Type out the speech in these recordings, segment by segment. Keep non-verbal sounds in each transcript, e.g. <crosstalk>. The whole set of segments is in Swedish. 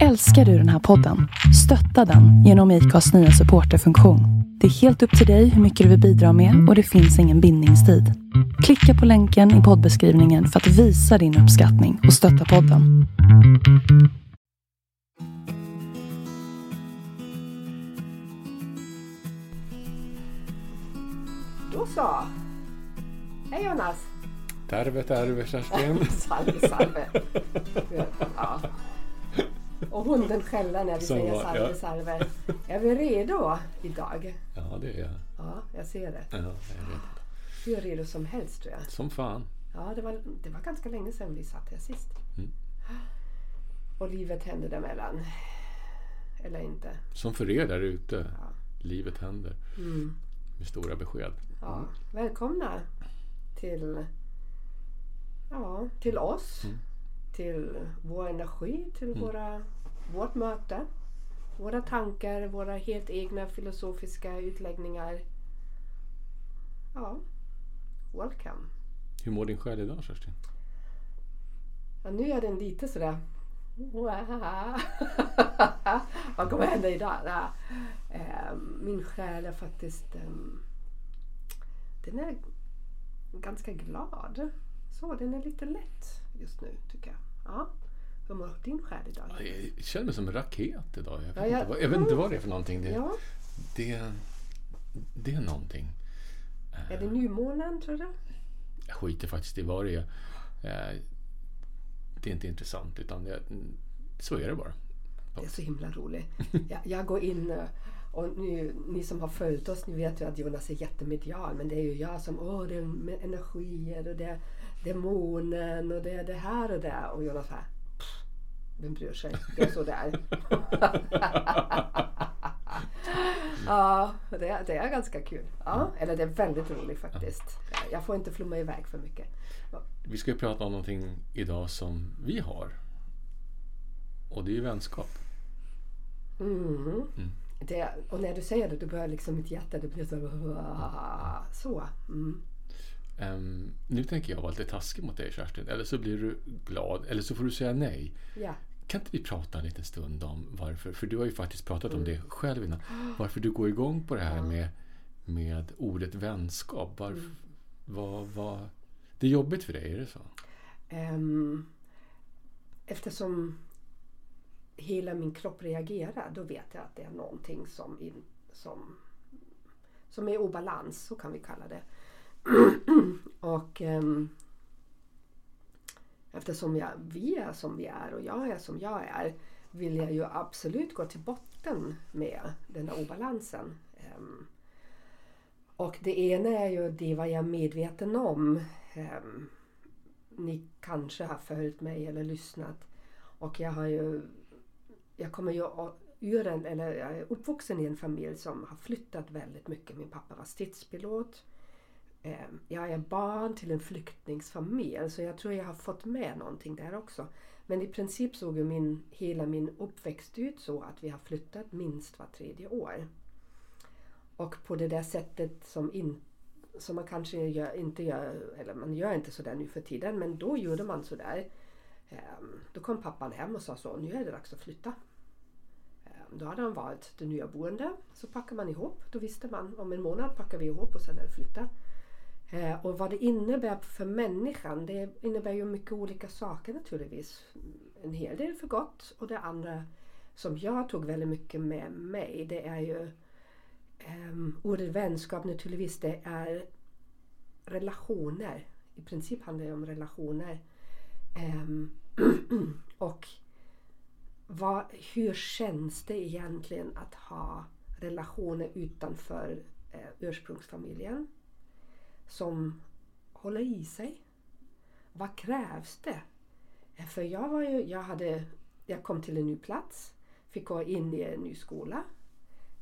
Älskar du den här podden? Stötta den genom IKAs nya supporterfunktion. Det är helt upp till dig hur mycket du vill bidra med och det finns ingen bindningstid. Klicka på länken i poddbeskrivningen för att visa din uppskattning och stötta podden. Då så. Hej Jonas. Terve, terve Kerstin. <laughs> salve, salve. <laughs> Ja. Och hunden skäller när vi säger var- salve, ja. salve. Är vi redo idag? Ja, det är jag. Ja, jag ser det. Ja, jag vet. Hur redo som helst tror jag. Som fan. Ja, det var, det var ganska länge sedan vi satt här sist. Mm. Och livet hände däremellan. Eller inte. Som för er där ute. Ja. Livet händer. Mm. Med stora besked. Ja. Välkomna till, ja, till oss. Mm. Till vår energi, till våra, vårt möte. Våra tankar, våra helt egna filosofiska utläggningar. Ja, welcome. Hur mår din själ idag Kerstin? Ja, nu är den lite sådär... <laughs> Vad kommer hända idag? Ja. Eh, Min själ är faktiskt... ehm, Den är ganska glad. Så, den är lite lätt just nu tycker jag. Ja. Hur mår din själ idag? Jag känner mig som en raket idag. Jag vet, Ja, jag- inte, vad, jag vet inte vad det är för någonting. Det, Ja, det, det är någonting. är det nymånen tror du? Jag skiter faktiskt i vad det är. Eh, Det är inte intressant utan det, så är det bara. Det är så himla roligt. Jag, jag går in eh, och nu, ni som har följt oss, ni vet ju att Jonas är jättemedial. Men det är ju jag som, åh det är energier och det är demonen och det är det här och det. Och Jonas här, "Pff, vem bryr sig? Det är så det är. ja, det, det är ganska kul. Ja, eller det är väldigt roligt faktiskt. Jag får inte flumma iväg för mycket. Vi ska ju prata om någonting idag som vi har. Och det är ju vänskap. Mm. Det, och när du säger det, då börjar liksom mitt hjärta, det blir så... <laughs> Så. Mm. Ehm, nu tänker jag vara lite taskig mot dig Kerstin. Eller så blir du glad. Eller så får du säga nej. Ja. Kan inte vi prata en liten stund om varför? För du har ju faktiskt pratat om det själv innan. <gasps> Varför du går igång på det här med, med ordet vänskap. Varför, vad, vad, det är jobbigt för dig, är det så? Ehm, eftersom hela min kropp reagerar, då vet jag att det är någonting som, in, som, som är obalans, så kan vi kalla det. <clears throat> och um, eftersom jag, vi är som vi är och jag är som jag är vill jag ju absolut gå till botten med den här obalansen. Um, och det ena är ju det vad jag är medveten om. Um, ni kanske har följt mig eller lyssnat. Och jag har ju... Jag kommer ju ur en, eller jag är uppvuxen i en familj som har flyttat väldigt mycket. Min pappa var stridspilot. Ehm, jag är barn till en flyktingsfamilj så jag tror jag har fått med någonting där också. Men i princip såg ju min, hela min uppväxt ut så att vi har flyttat minst var tredje år. Och på det där sättet som, in, som man kanske gör, inte gör, eller man gör inte sådär nu för tiden, men då gjorde man sådär. Ehm, då kom pappan hem och sa så, nu är det dags att flytta. Ehm, då hade han valt det nya boende, så packade man ihop. Då visste man, om en månad packar vi ihop och sen är det flytta. Eh, Och vad det innebär för människan, det innebär ju mycket olika saker naturligtvis. En hel del för gott och det andra som jag tog väldigt mycket med mig, det är ju um, ordet vänskap naturligtvis, det är relationer. I princip handlar det om relationer. Um, <clears throat> och vad, hur känns det egentligen att ha relationer utanför eh, ursprungsfamiljen? Som håller i sig? Vad krävs det? För jag var ju, jag hade, jag kom till en ny plats, fick gå in i en ny skola.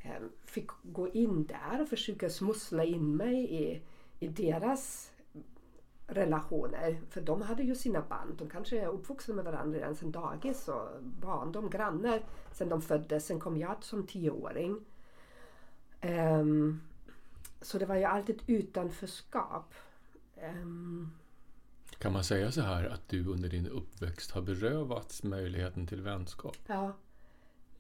Ehm, fick gå in där och försöka smussla in mig i, i deras relationer. För de hade ju sina band. De kanske är uppvuxna med varandra redan sedan dagis och barndom, grannar sedan de föddes. Sen kom jag som tioåring. Um, så det var ju alltid ett utanförskap. Ehm, Kan man säga så här att du under din uppväxt har berövats möjligheten till vänskap? Ja.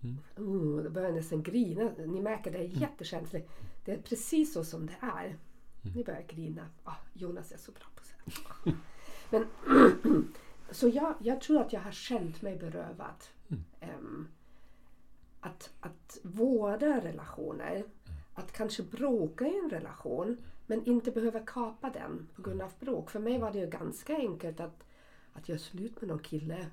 Mm. Uh, då börjar jag nästan grina. Ni märker, det är jättekänsligt. Det är precis så som det är. Ni börjar grina. Ah, Jonas är så bra på det. <laughs> Men, <clears throat> så jag, jag tror att jag har känt mig berövad. Em, att, att vårda relationer. Att kanske bråka i en relation men inte behöva kapa den på grund av bråk. För mig var det ju ganska enkelt att, att göra slut med någon kille.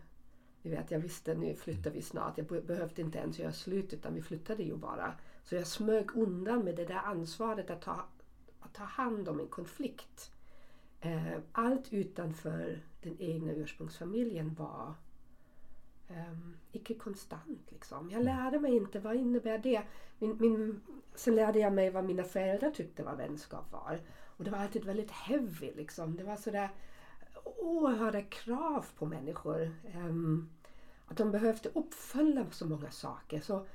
Ni vet, jag visste nu flyttar vi snart. Jag behövde inte ens göra slut utan vi flyttade ju bara. Så jag smög undan med det där ansvaret att ta, att ta hand om en konflikt. Eh, allt utanför den egna ursprungsfamiljen var um, icke konstant. Liksom. Jag lärde mig inte vad innebär det. Min, min, sen lärde jag mig vad mina föräldrar tyckte vad vänskap var. Och det var alltid väldigt heavy. Liksom. Det var sådär oerhörda krav på människor. Ehm, att de behövde uppfylla så många saker. Så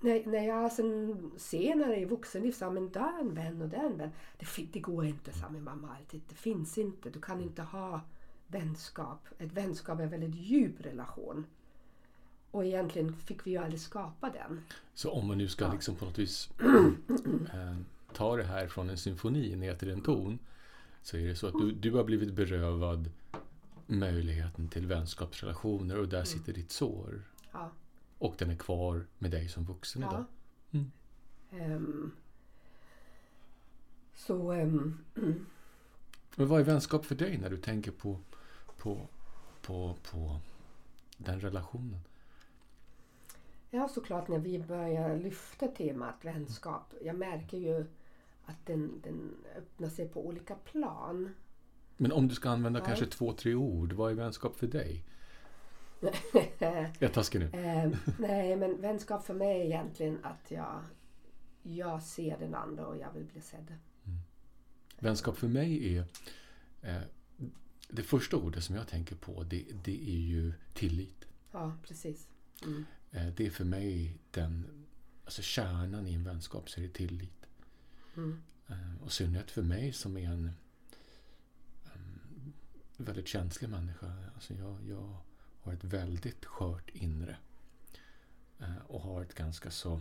när, när jag sen senare i vuxenliv sa men där är en vän och där är en vän. Det, det går inte, sa min mamma alltid. Det finns inte. Du kan inte ha vänskap. Ett vänskap är en väldigt djup relation. Och egentligen fick vi ju aldrig skapa den. Så om man nu ska liksom på något vis <clears throat> eh, ta det här från en symfoni ner till en ton så är det så att du, du har blivit berövad möjligheten till vänskapsrelationer och där sitter ditt sår. Ja. Och den är kvar med dig som vuxen idag. Ja. Mm. Ehm, så ehm, <clears throat> Men vad är vänskap för dig när du tänker på, på, på, på den relationen? Ja, såklart när vi börjar lyfta temat vänskap. Jag märker ju att den, den öppnar sig på olika plan. Men om du ska använda Ja. kanske två, tre ord, vad är vänskap för dig? <laughs> Jag är taskig nu. Ehm, nej, men vänskap för mig är egentligen att jag, jag ser den andra och jag vill bli sedd. Vänskap för mig är... Eh, det första ordet som jag tänker på det, det är ju tillit. Ja, precis. Mm. Eh, det är för mig den... Alltså kärnan i en vänskap så är det tillit. Mm. Eh, och synnerhet för mig som är en, en väldigt känslig människa. Alltså jag, jag har ett väldigt skört inre. Eh, och har ett ganska så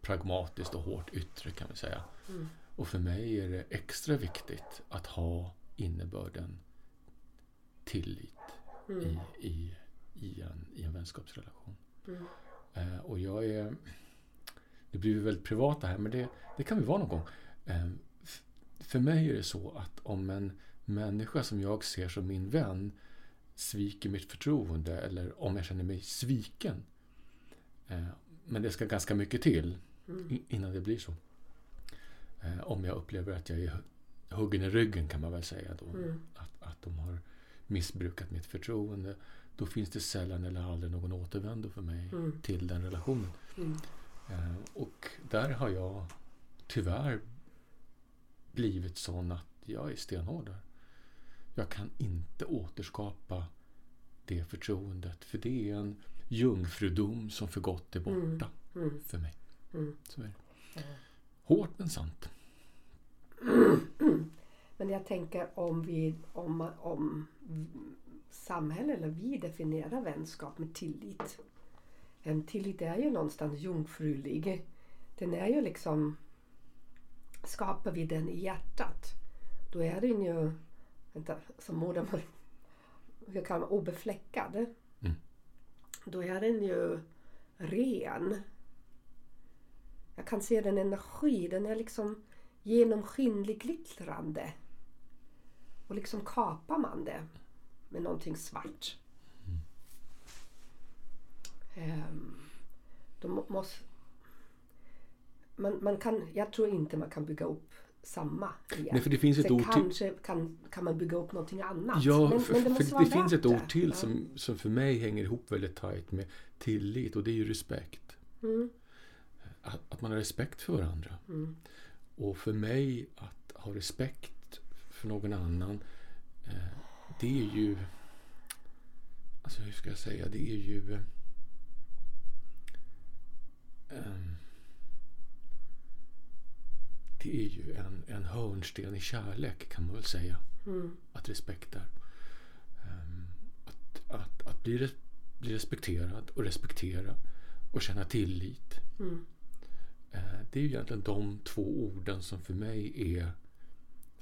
pragmatiskt och hårt yttre kan vi säga. Mm. Och för mig är det extra viktigt att ha innebörden tillit Mm. i, i, i, en, i en vänskapsrelation. Mm. Eh, och jag är... Det blir väldigt privat det här, men det, det kan vi vara någon gång. Eh, för mig är det så att om en människa som jag ser som min vän sviker mitt förtroende eller om jag känner mig sviken. Eh, men det ska ganska mycket till Mm. innan det blir så. Eh, om jag upplever att jag är hu- huggen i ryggen kan man väl säga då. Mm. Att, att de har missbrukat mitt förtroende. Då finns det sällan eller aldrig någon återvändo för mig Mm. till den relationen. Mm. Eh, och där har jag tyvärr blivit sån att jag är stenhård där. Jag kan inte återskapa det förtroendet. För det är en jungfrudom som för gott är borta Mm. för mig. Mm. Så är det. Hårt men sant. <clears throat> Men jag tänker om vi om, om samhället eller vi definierar vänskap med tillit. En tillit är ju någonstans jungfrulig. Den är ju liksom skapar vi den i hjärtat då är den ju vänta, som modermål hur kan man obefläckad. Mm. Då är den ju ren. Jag kan se den energi, den är liksom genomskinlig glittrande. Och liksom kapar man det med någonting svart. Ehm, då må- måste... Man, man kan, jag tror inte man kan bygga upp samma igen. Nej, för det finns ett Sen ord till. kanske kan, kan man bygga upp någonting annat. Ja, men, för, men för måste det, finns ett ord det. till Ja. som, som för mig hänger ihop väldigt tajt med tillit och det är ju respekt. Mm, Att, att man har respekt för varandra. mm, Och för mig att ha respekt för någon annan eh, det är ju Alltså hur ska jag säga? Det är ju eh, ehm, det är ju en, en hörnsten i kärlek kan man väl säga. Mm. Att respekt är. Um, att, att, att bli, bli respekterad och respektera och känna tillit. Mm. Uh, det är ju egentligen de två orden som för mig är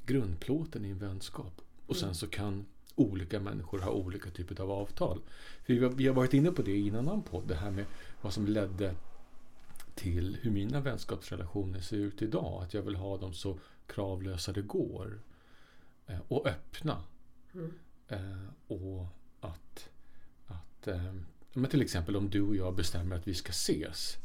grundplåten i en vänskap. Och sen så kan olika människor ha olika typer av avtal. För vi, har, vi har varit inne på det i en annan podd, det här med vad som ledde till hur mina vänskapsrelationer ser ut idag. Att jag vill ha dem så kravlösa det går. Eh, och öppna. Mm. Eh, och att, att eh, men till exempel om du och jag bestämmer att vi ska ses.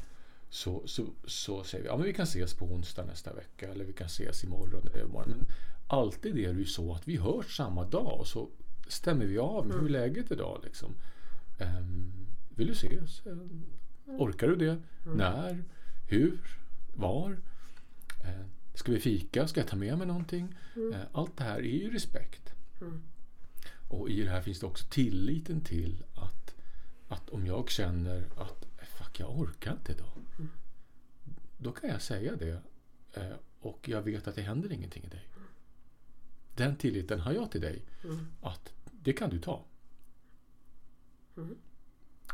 Så, så, så säger vi att ja, vi kan ses på onsdag nästa vecka eller vi kan ses imorgon. Eller imorgon. Men alltid är det ju så att vi hörs samma dag och så stämmer vi av med hur är läget idag. Liksom. Um, vill du ses? Um, orkar du det? När? Hur? Var? Uh, ska vi fika? Ska jag ta med mig någonting? Uh, allt det här är ju respekt. Mm. Och i det här finns det också tilliten till att, att om jag känner att fuck, jag orkar inte idag. Då kan jag säga det eh, och jag vet att det händer ingenting i dig. Den tilliten har jag till dig. Mm. Att det kan du ta. Mm.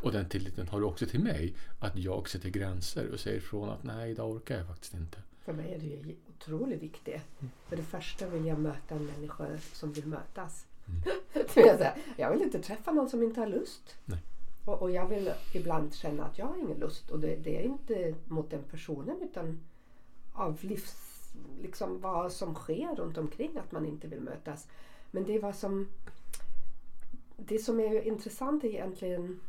Och den tilliten har du också till mig. Att jag sätter gränser och säger ifrån att nej, idag orkar jag faktiskt inte. För mig är det otroligt viktigt. För det första vill jag möta en människa som vill mötas. <laughs> Säga. jag vill inte träffa någon som inte har lust. Nej. Och, och jag vill ibland känna att jag har ingen lust. Och det, det är inte mot den personen utan av livs, liksom vad som sker runt omkring att man inte vill mötas. Men det är vad som det som är intressant är egentligen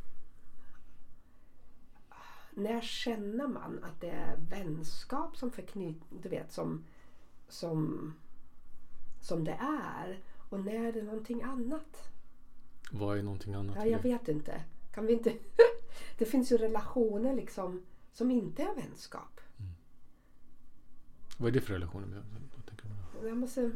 när känner man att det är vänskap som förknyter, du vet som, som, som det är och när är det någonting annat? Vad är någonting annat? Ja, jag vet inte. Kan vi inte? <laughs> det finns ju relationer liksom som inte är vänskap. Vad är det för relationer? Jag måste,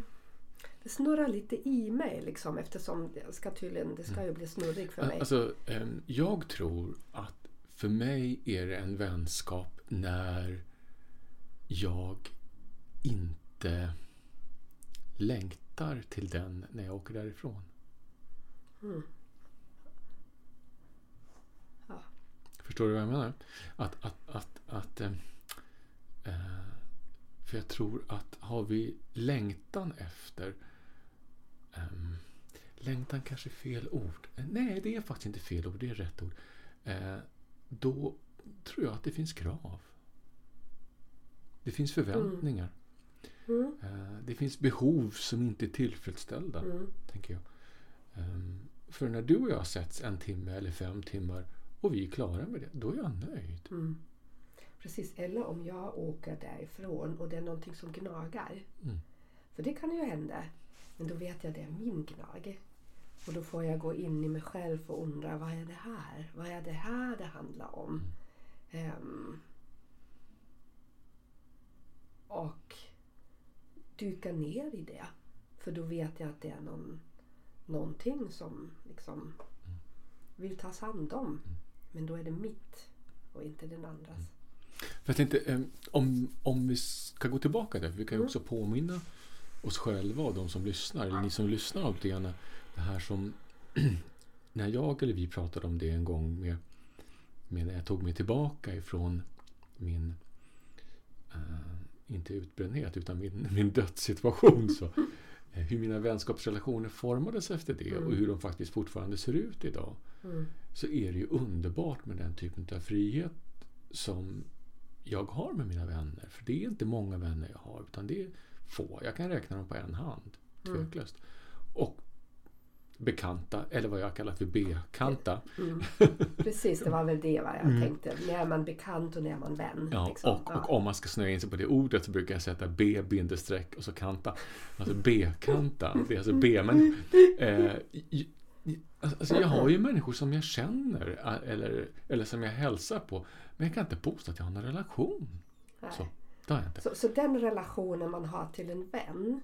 det snurrar lite i mig liksom eftersom det ska tydligen, det ska ju bli snurrig för mig. Alltså, ehm, jag tror att för mig är det en vänskap när jag inte längtar till den när jag åker därifrån. Mm. Förstår du vad jag menar? Att, att, att, att eh, eh, för jag tror att har vi längtan efter ehm, Längtan kanske är fel ord. Eh, Nej, det är faktiskt inte fel ord. Det är rätt ord. Eh, då tror jag att det finns krav. Det finns förväntningar. Mm. Eh, det finns behov som inte är tillfredsställda, Mm. tänker jag. Ehm, för när du och jag sätts en timme eller fem timmar och vi är klara med det, då är jag nöjd. Mm. Precis, eller om jag åker därifrån och det är någonting som gnagar. Mm. För det kan ju hända. Men då vet jag att det är min gnag. Och då får jag gå in i mig själv och undra vad är det här? Vad är det här det handlar om? Ehm, och dyka ner i det. För då vet jag att det är någon, någonting som liksom vill tas hand om. Men då är det mitt och inte den andras. För jag tänkte, eh, om, om vi ska gå tillbaka där, för vi kan ju också påminna oss själva och de som lyssnar, eller ni som lyssnar av det det här som <clears throat> när jag eller vi pratade om det en gång med, med när jag tog mig tillbaka ifrån min eh, inte utbrändhet utan min, <laughs> min dödssituation. Så, <laughs> hur mina vänskapsrelationer formades efter det och hur de faktiskt fortfarande ser ut idag. Mm. Så är det ju underbart med den typen av frihet som jag har med mina vänner. För det är inte många vänner jag har utan det är få. Jag kan räkna dem på en hand. Tveklöst. Och bekanta, eller vad jag kallar för bekanta. Mm. <laughs> Precis, det var väl det vad jag tänkte. När är man bekant och när är man vän? Ja, liksom. och, och om man ska snöa in sig på det ordet så brukar jag sätta B bindestreck och så kanta. Alltså B-kanta. Det är alltså B. Men, eh, alltså jag har ju människor som jag känner eller, eller som jag hälsar på. Men jag kan inte påstå att jag har någon relation. Nej. Så, det har jag inte. Så, så den relationen man har till en vän.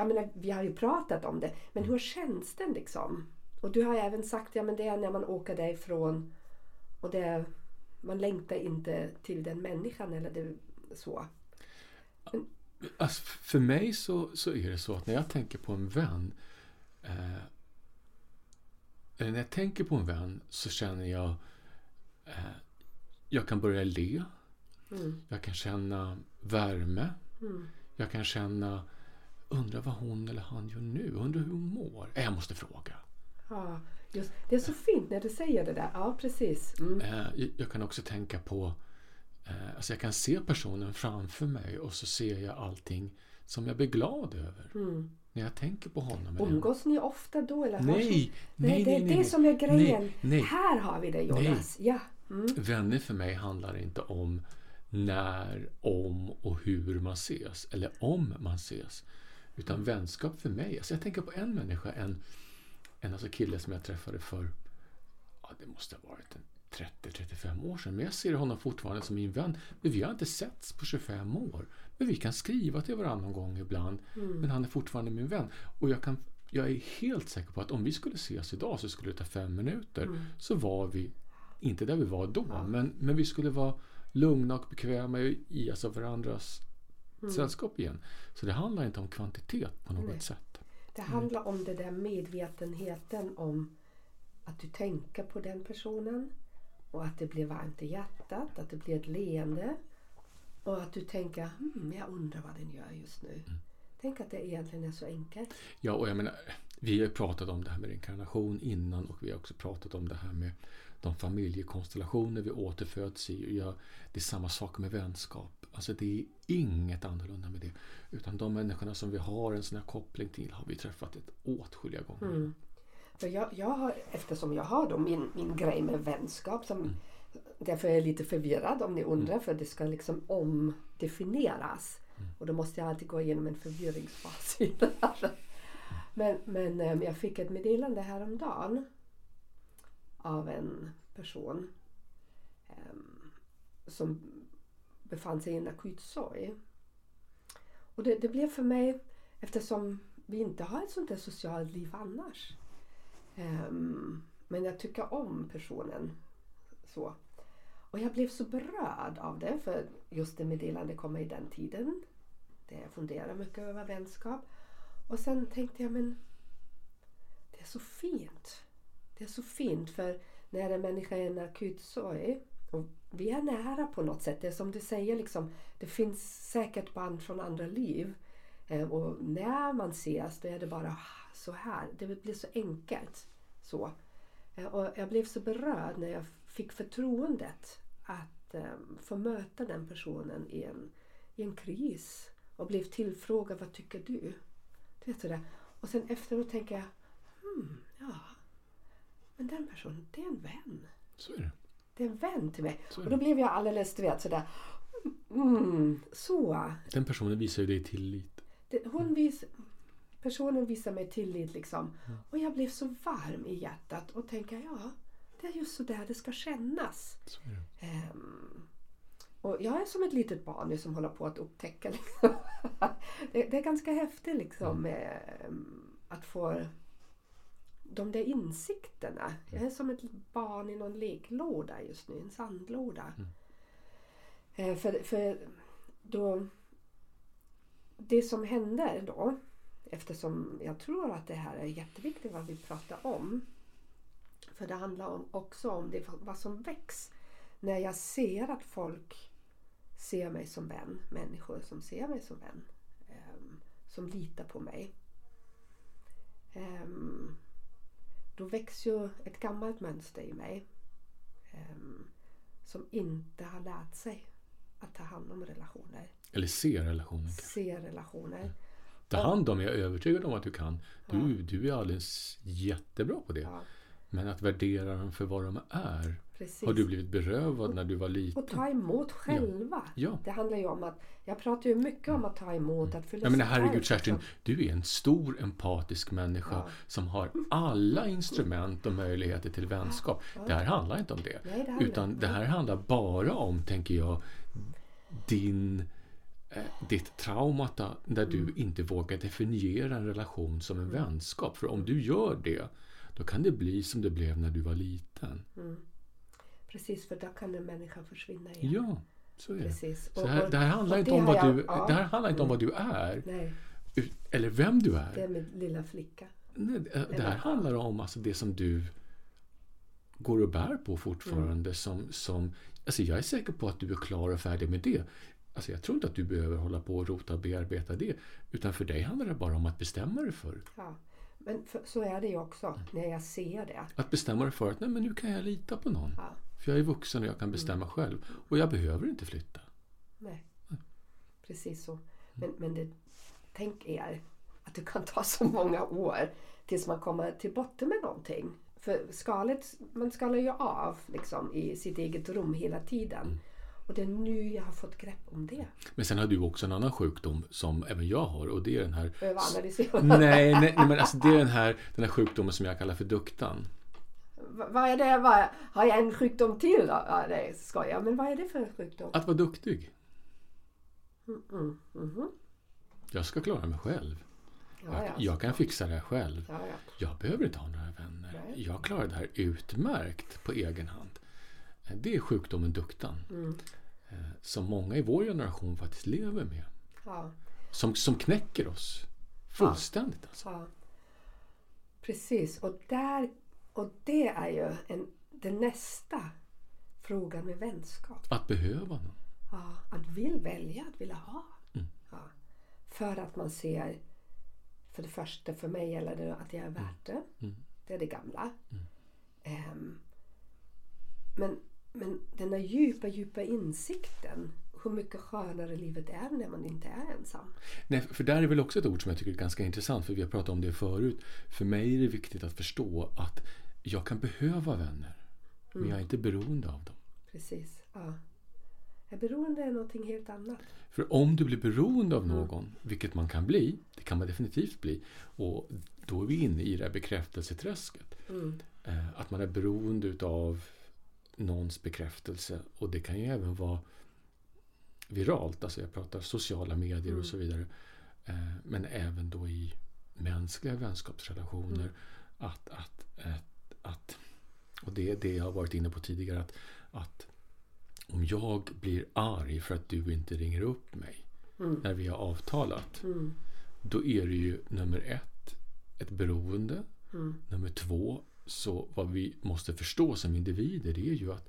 Jag menar, vi har ju pratat om det. Men hur känns den liksom? Och du har även sagt ja, men det är när man åker därifrån och det är, man längtar inte till den människan eller det, så. Alltså, för mig så, så är det så att när jag tänker på en vän eh, eller när jag tänker på en vän så känner jag eh, jag kan börja le. Mm. Jag kan känna värme. Mm. Jag kan känna undra vad hon eller han gör nu. Undra hur hon mår. Eh, Jag måste fråga. Ja, just, det är så fint när du säger det där. Ja, precis. Mm. Eh, jag- kan också tänka på eh, Alltså jag kan se personen framför mig och så ser jag allting som jag blir glad över. Mm. När jag tänker på honom. Umgås ni ofta då? Eller Nej, nej, nej, det är nej, det som är grejen. Här har vi det Jonas. Ja. Mm. Vänner för mig handlar inte om när, om och hur man ses. Eller om man ses. Utan vänskap för mig. Alltså jag tänker på en människa, en, en alltså kille som jag träffade för, ja, det måste ha varit en 30-35 år sedan. Men jag ser honom fortfarande som min vän. Men vi har inte setts på 25 år. Men vi kan skriva till varandra någon gång ibland. Men han är fortfarande min vän. Och jag, kan, jag är helt säker på att om vi skulle ses idag så skulle det ta fem minuter. Så var vi, inte där vi var då, men, men vi skulle vara lugna och bekväma i alltså varandras sällskap igen. Så det handlar inte om kvantitet på något Nej. sätt. Det handlar om den där medvetenheten om att du tänker på den personen och att det blir varmt i hjärtat, att det blir ett leende och att du tänker hmm, jag undrar vad den gör just nu. Tänk att det egentligen är så enkelt. Ja, och jag menar, vi har pratat om det här med inkarnation innan och vi har också pratat om det här med de familjekonstellationer vi återföds i. Ja, det är samma sak med vänskap. Alltså det är inget annorlunda med det. Utan de människorna som vi har en sån här koppling till har vi träffat ett åtskilliga gånger. Mm. För jag, jag har, eftersom jag har då min, min grej med vänskap som Därför är jag lite förvirrad om ni undrar för det ska liksom omdefinieras. Och då måste jag alltid gå igenom en förvirringsfas. <laughs> men men eh, jag fick ett meddelande häromdagen av en person em, som befann sig i en akut sorg. Och det, det blev för mig, eftersom vi inte har ett sånt där socialt liv annars. Um, men jag tycker om personen så. Och jag blev så berörd av det för just det meddelandet kom i den tiden. Det jag funderar mycket över vänskap. Och sen tänkte jag men det är så fint. Det är så fint för när en människa är i en akut sorg och vi är nära på något sätt. Det är som du säger liksom, det finns säkert band från andra liv. Eh, och när man ses då är det bara så här. Det blir så enkelt. Så. Eh, och jag blev så berörd när jag fick förtroendet att ehm, få möta den personen i en, i en kris. Och blev tillfrågad vad tycker du? du vet sådär. Och sen efteråt tänker jag, hmm, ja. Men den personen, det är en vän. Så är det. Det är en vän till mig. Och då blev jag alldeles, du vet sådär, mm, så. Den personen visar ju dig tillit. Det, hon vis, personen visar mig tillit liksom. Och jag blev så varm i hjärtat och tänker ja, det är just så där det ska kännas. Ehm, och jag är som ett litet barn nu som håller på att upptäcka. Liksom. <laughs> det, det är ganska häftigt liksom ehm, att få de där insikterna. Jag är som ett barn i någon leklåda just nu, en sandlåda. Eh, för, för då det som händer då, eftersom jag tror att det här är jätteviktigt vad vi pratar om. För det handlar om, också om det, vad som väcks när jag ser att folk ser mig som vän. Människor som ser mig som vän. ehm, som litar på mig. Ehm, då väcks ju ett gammalt mönster i mig. ehm, som inte har lärt sig att ta hand om relationer. Eller se relationen kanske. Se relationer. Ta hand om, jag är övertygad om att du kan. Du, du är alldeles jättebra på det. Ja, Men att värdera dem för vad de är. Precis. Har du blivit berövad när du var liten? Och ta emot själva. Ja. Det handlar ju om att, jag pratar ju mycket om att ta emot, att Jag menar sitt herregud. Kerstin, du är en stor empatisk människa Ja. som har alla instrument och möjligheter till vänskap. Det här handlar inte om det. Nej, det Utan inte. det här handlar bara om, tänker jag, din, eh, ditt traumata där Mm. du inte vågar definiera en relation som en vänskap. För om du gör det, då kan det bli som det blev när du var liten. Precis, för då kan en människa försvinna igen. Ja, Så är det. Precis. Så Och- här, och- det här handlar inte om vad jag- du, ja. det här handlar inte om vad du är. Nej, Eller vem du det är. är min lilla flicka. Nej, det det här handlar om alltså det som du går och bär på fortfarande. Mm. Som, som, alltså jag är säker på att du är klar och färdig med det. Alltså jag tror inte att du behöver hålla på och rota och bearbeta det. Utan för dig handlar det bara om att bestämma dig för. Ja. Men för, så är det ju också när jag ser det. Att bestämma dig för att nej, men nu kan jag lita på någon. Ja. För jag är vuxen och jag kan bestämma själv. Och jag behöver inte flytta. Nej. Precis så. Men, men det, tänk er att det kan ta så många år tills man kommer till botten med någonting. För skalet, man skalar ju av liksom, i sitt eget rum hela tiden. Och det är nu jag har fått grepp om det. Men sen har du också en annan sjukdom som även jag har och det är den här Överanalysera. Nej, nej, nej men alltså det är den här, den här sjukdomen som jag kallar för duktan. Va- Vad är det? Vad, har jag en sjukdom till då? Ja, nej, skojar. Men vad är det för en sjukdom? Att vara duktig. Mm, mhm. Jag ska klara mig själv. Ja, Jag, ja, jag kan fixa det här själv. Ja, ja. Jag behöver inte ha några vänner. Nej. Jag klarar det här utmärkt på egen hand. Det är sjukdomen duktan. Mm. eh, Som många i vår generation faktiskt lever med. Som, som knäcker oss fullständigt. Alltså. Precis, och, där, och det är ju en, den nästa frågan med vänskap. Att behöva någon. Ja, att vill välja, att vilja ha. Mm. Ja. För att man ser, för det första för mig gäller det att jag är värt det. Mm. Det är det gamla. Ehm, men, men den här djupa, djupa insikten hur mycket skönare livet är när man inte är ensam. Nej, för där är väl också ett ord som jag tycker är ganska intressant, för vi har pratat om det förut. För mig är det viktigt att förstå att jag kan behöva vänner, men jag är inte beroende av dem. Precis. Ja. Är beroende är någonting helt annat. För om du blir beroende av någon, vilket man kan bli, det kan man definitivt bli, och då är vi inne i det här bekräftelseträsket. Mm. Eh, Att man är beroende utav någons bekräftelse och det kan ju även vara viralt, alltså jag pratar sociala medier och så vidare. Eh, Men även då i mänskliga vänskapsrelationer. Att, att, att, att, och det är det jag har varit inne på tidigare, att, att om jag blir arg för att du inte ringer upp mig Mm. när vi har avtalat, Mm. då är det ju nummer ett, ett beroende. Mm. Nummer två, så vad vi måste förstå som individer det är ju att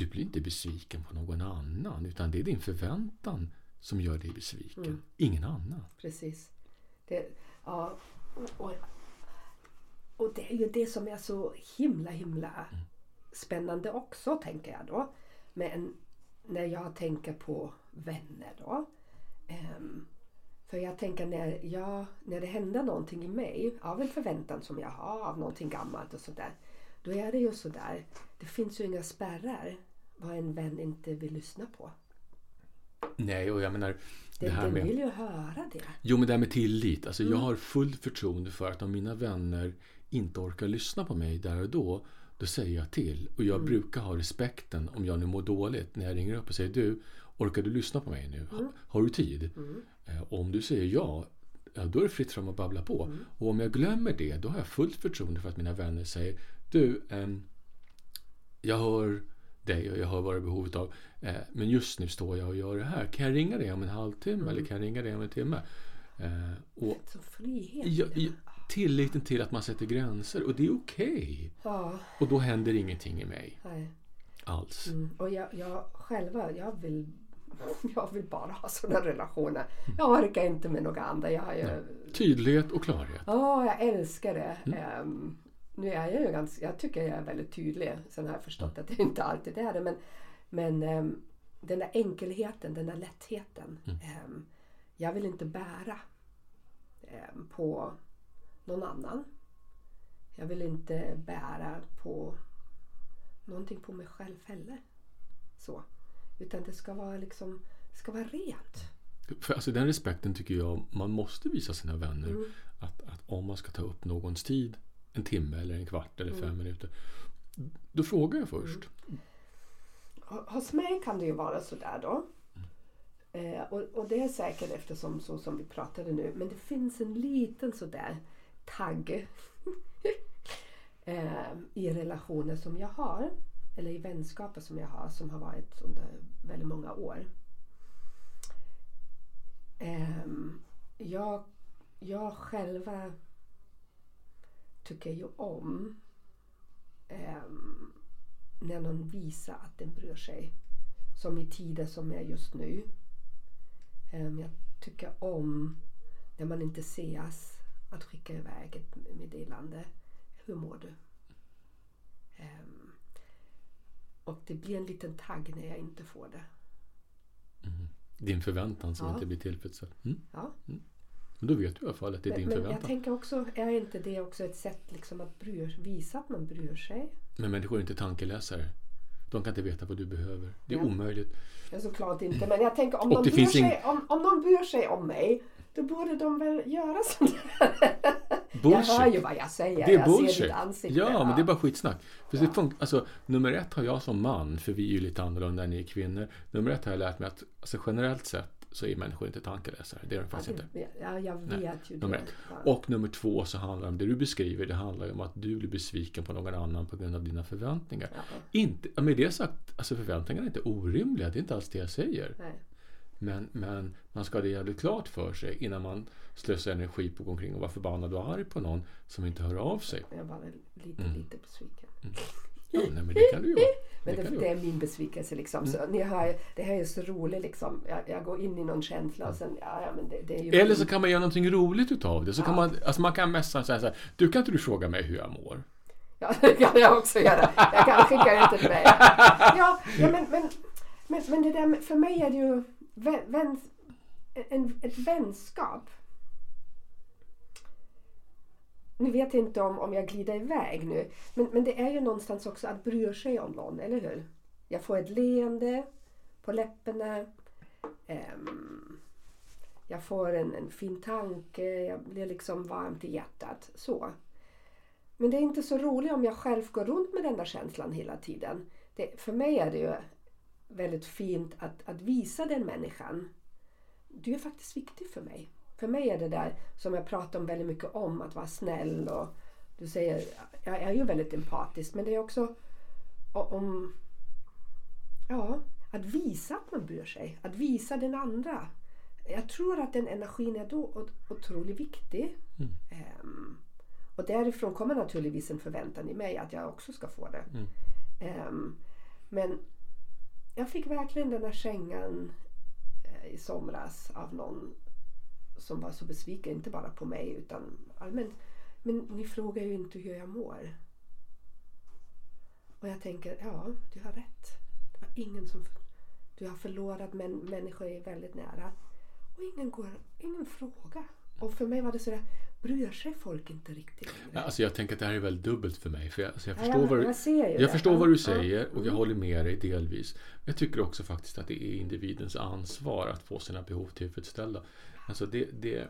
du blir inte besviken på någon annan utan det är din förväntan som gör dig besviken. Mm. Ingen annan. Precis. Det, ja, och, och det är ju det som är så himla himla spännande också tänker jag då. Men när jag tänker på vänner då. Ehm, för jag tänker när, jag, när det händer någonting i mig av en förväntan som jag har av någonting gammalt och sådär. Då är det ju sådär. Det finns ju inga spärrar vad en vän inte vill lyssna på. Nej, och jag menar det Den, här den med... vill ju höra det. Jo, men det här med tillit. Alltså, Mm. Jag har fullt förtroende för att om mina vänner inte orkar lyssna på mig där och då, då säger jag till. Och jag Mm. brukar ha respekten om jag nu mår dåligt när jag ringer upp och säger du, orkar du lyssna på mig nu? Mm. Ha- Har du tid? Eh, Och om du säger ja, ja, då är det fritt fram att babbla på. Mm. Och om jag glömmer det, då har jag fullt förtroende för att mina vänner säger du, ehm, jag hör dig och jag hör vad du har behov av. Eh, men just nu står jag och gör det här. Kan jag ringa dig om en halvtimme eller kan jag ringa dig om en timme? Eh, och Så frihet. ja, ja, tilliten till att man sätter gränser och det är okej. Ja, Och då händer ingenting i mig nej. alls. Mm. Och jag, jag själva, jag vill, <laughs> jag vill bara ha sådana relationer. Jag orkar inte med några andra. Jag, har ju, Tydlighet och klarhet. Åh, jag älskar det. Ehm, nu är jag ju ganska, jag tycker jag är väldigt tydlig. Sen har jag förstått att det inte alltid är det. Men, men ehm, den där enkelheten, den där lättheten. ehm, jag vill inte bära ehm, på någon annan. Jag vill inte bära på någonting på mig själv heller. Så. Utan det ska vara liksom, ska vara rent. För alltså den respekten tycker jag man måste visa sina vänner. Mm. Att, att om man ska ta upp någons tid, en timme eller en kvart eller fem Mm. minuter. Då frågar jag först. H- Hos mig kan det ju vara sådär då. Eh, och, och det är säkert eftersom så som vi pratade nu. Men det finns en liten sådär tagg <laughs> eh, i relationer som jag har. eller i vänskaper som jag har som har varit under väldigt många år. Um, jag, jag själva tycker ju om um, när någon visar att den bryr sig. Som i tider som är just nu. Um, jag tycker om när man inte ses att skicka iväg ett meddelande. Hur mår du? Um, och det blir en liten tagg när jag inte får det. Mm. Din förväntan som Ja. inte blir tillfredsställd. Mm. Ja. Men då vet du i alla fall att det är Men, din men förväntan. jag tänker också, är inte det också ett sätt liksom att bry, visa att man bryr sig? Men människor är inte tankeläsare. De kan inte veta vad du behöver. Det är Ja. omöjligt. Ja, såklart inte. Men jag tänker om de, det bryr sig, om, om de bryr sig om mig då borde de väl göra sånt här. <laughs> Jag Bullshit. hör ju vad jag säger. Det är jag ser bullshit. ditt ansikte. Ja, men det är bara skitsnack. För det Ja. fun- alltså, nummer ett har jag som man, för vi är ju lite annorlunda än ni kvinnor. Nummer ett har jag lärt mig att alltså, generellt sett så är människor inte tankeläsare. Det är de Ja, faktiskt inte. det- ja, jag Nej, vet ju nummer ett. Ja. Och nummer två så handlar det om det du beskriver. Det handlar om att du blir besviken på någon annan på grund av dina förväntningar. Ja, Inte, ja, med det sagt, alltså förväntningarna är inte orimliga. Det är inte alls det jag säger. nej. Men, men man ska ha det jävligt klart för sig innan man slösar energi på att gå omkring och vara förbannad och arg på någon som inte hör av sig. Jag bara lite, Mm. lite besviken. Ja, nej, men det kan du ju vara. <laughs> Men Det det, kan är min besvikelse liksom. Mm. Så ni hör, det här är så roligt liksom. Jag, jag går in i någon känsla och sen, ja, ja men det, det är ju... Eller så kan man göra någonting roligt utav det. Så kan Ja. man, alltså man kan messa så här, så här, du kan inte du fråga mig hur jag mår? Ja, <laughs> det kan jag också göra. Jag kan skicka det till mig. Ja, ja men, men, men, men det där för mig är det ju vän, vän, en, ett vänskap. Nu vet jag inte om, om jag glider iväg nu. Men, men det är ju någonstans också att bry sig om någon, eller hur? Jag får ett leende på läpparna. Um, jag får en, en fin tanke. Jag blir liksom varmt i hjärtat. Så. Men det är inte så roligt om jag själv går runt med den där känslan hela tiden. Det, för mig är det ju väldigt fint att, att visa den människan. Du är faktiskt viktig för mig. För mig är det där som jag pratar om väldigt mycket om, att vara snäll och du säger, jag är ju väldigt empatisk men det är också om, ja, att visa att man bryr sig. Att visa den andra. Jag tror att den energin är då ot- otroligt viktig. Mm. Ehm, och därifrån kommer naturligtvis en förväntan i mig att jag också ska få det. Mm. Ehm, men jag fick verkligen den här kängan eh, i somras av någon som var så besviken, inte bara på mig utan allmänt. Men ni frågar ju inte hur jag mår. Och jag tänker, ja, du har rätt. Det var ingen som... Du har förlorat men människor är väldigt nära. Och ingen, går, ingen frågar. Och för mig var det sådär, bryr sig folk inte riktigt? Ja, Alltså jag tänker att det här är väldigt dubbelt för mig. För jag, alltså jag Ja, förstår, jag, vad, du, jag jag förstår Ja, vad du ja. säger och jag Mm. håller med dig delvis. Men jag tycker också faktiskt att det är individens ansvar att få sina behov tillfredsställda. Alltså det, det,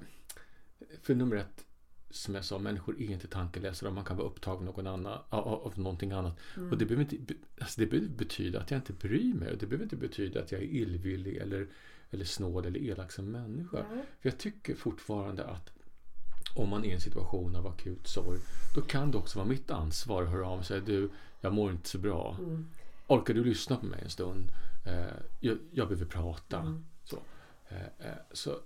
för nummer ett, som jag sa, människor är inte tankeläsare. Man kan vara upptagen någon annan, av, någonting annat. Mm. Och det behöver, inte, alltså det behöver betyda att jag inte bryr mig. Och det behöver inte betyda att jag är illvillig eller, eller snål eller elak som människa. Ja. För jag tycker fortfarande att om man är i en situation av akut sorg, då kan det också vara mitt ansvar att höra av säga du, jag mår inte så bra. Mm. Orkar du lyssna på mig en stund? Eh, jag, jag behöver prata. Mm. Så, eh, eh, så,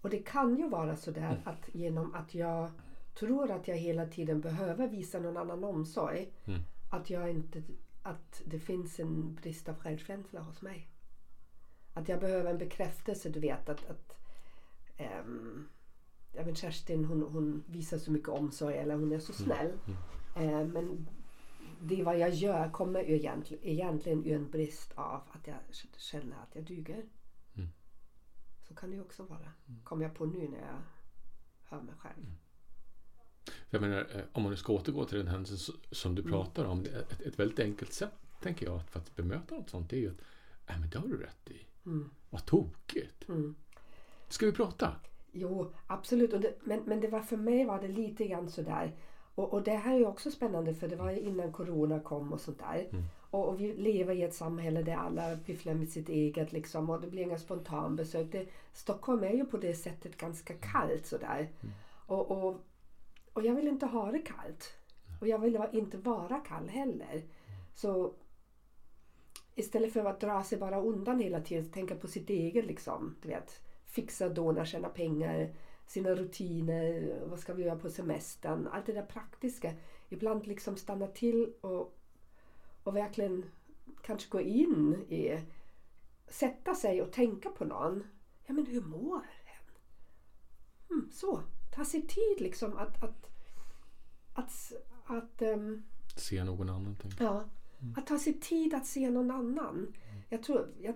Och det kan ju vara sådär att genom att jag tror att jag hela tiden behöver visa någon annan omsorg. Mm. Att, jag inte, att det finns en brist av självkänsla hos mig. Att jag behöver en bekräftelse, du vet att, att ehm, ja, men Kerstin hon, hon visar så mycket omsorg eller hon är så snäll. Eh, men det vad jag gör kommer ju egentligen, egentligen ur en brist av att jag känner att jag duger. Mm. Så kan det ju också vara. Kommer jag på nu när jag hör mig själv. jag menar, eh, om man nu ska återgå till den händelsen som du Mm. pratar om. Ett, ett väldigt enkelt sätt, tänker jag, för att bemöta något sånt. Är ju att, nej men det har du rätt i. Mm. Vad tokigt. Mm. Ska vi prata? Jo, absolut. Och det, men, men det var för mig var det lite grann sådär. Och, och det här är ju också spännande för det var ju innan corona kom och sånt där. Mm. Och, och vi lever i ett samhälle där alla pysslar med sitt eget liksom och det blir inga spontanbesök. Det, Stockholm är ju på det sättet ganska kallt sådär. Och, och, och jag vill inte ha det kallt. Och jag vill inte vara kall heller. Så istället för att dra sig bara undan hela tiden, tänka på sitt eget liksom. Du vet, fixa, dåna, tjäna pengar, sina rutiner, vad ska vi göra på semestern, allt det där praktiska. Ibland liksom stanna till och, och verkligen kanske gå in i, sätta sig och tänka på någon. Ja men hur mår hen? Mm, så, ta sig tid liksom att, att, att, att um, Se någon annan. Tänker. Ja, mm. att ta sig tid att se någon annan. Mm. Jag tror, jag,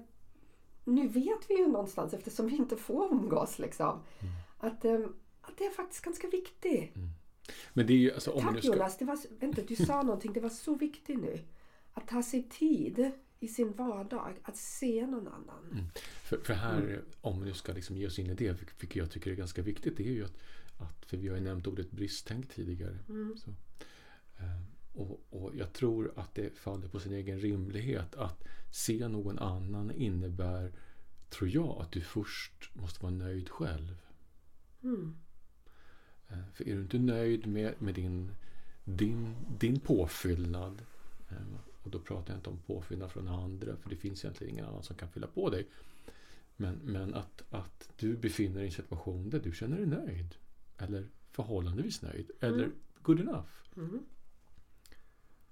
nu vet vi ju någonstans eftersom vi inte får umgås liksom. Mm. Att, um, att det är faktiskt ganska viktigt. Mm. Men det är ju, alltså, om Tack ska... Jonas, det var, vänta, du sa <laughs> någonting, det var så viktigt nu. Att ta sig tid i sin vardag att se någon annan. Mm. För, för, här, mm. om vi nu ska liksom ge oss in i det, vilket jag tycker är ganska viktigt, det är ju att, att för vi har ju nämnt ordet bristtänk tidigare. Mm. Så, eh, och, och, jag tror att det faller på sin egen rimlighet att se någon annan innebär, tror jag, att du först måste vara nöjd själv. Mm. Eh, för är du inte nöjd med, med din, din, din påfyllnad eh, och då pratar jag inte om påfyllnad från andra för det finns egentligen ingen annan som kan fylla på dig. Men, men att, att du befinner dig i en situation där du känner dig nöjd. Eller förhållandevis nöjd. Eller mm. good enough. Mm.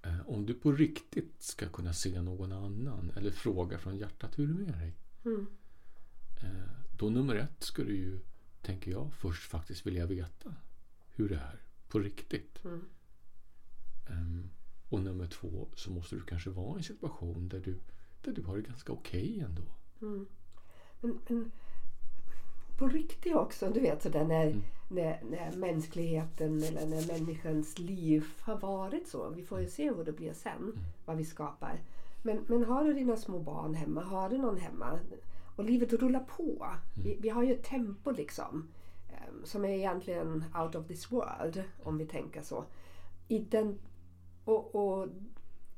Eh, om du på riktigt ska kunna se någon annan eller fråga från hjärtat hur är det med dig? Mm. Då nummer ett ska du ju, tänker jag, först faktiskt vilja veta hur det är på riktigt. Mm. Um, och nummer två så måste du kanske vara i en situation där du, där du har det ganska okej okay ändå. Mm. Men, men, på riktigt också, du vet sådär när, mm. när, när mänskligheten eller när människans liv har varit så. Vi får ju se hur det blir sen, mm. vad vi skapar. Men, men har du dina små barn hemma, har du någon hemma och livet rullar på. Mm. Vi, vi, har ju ett tempo liksom um, som är egentligen out of this world om vi tänker så. I den och, och,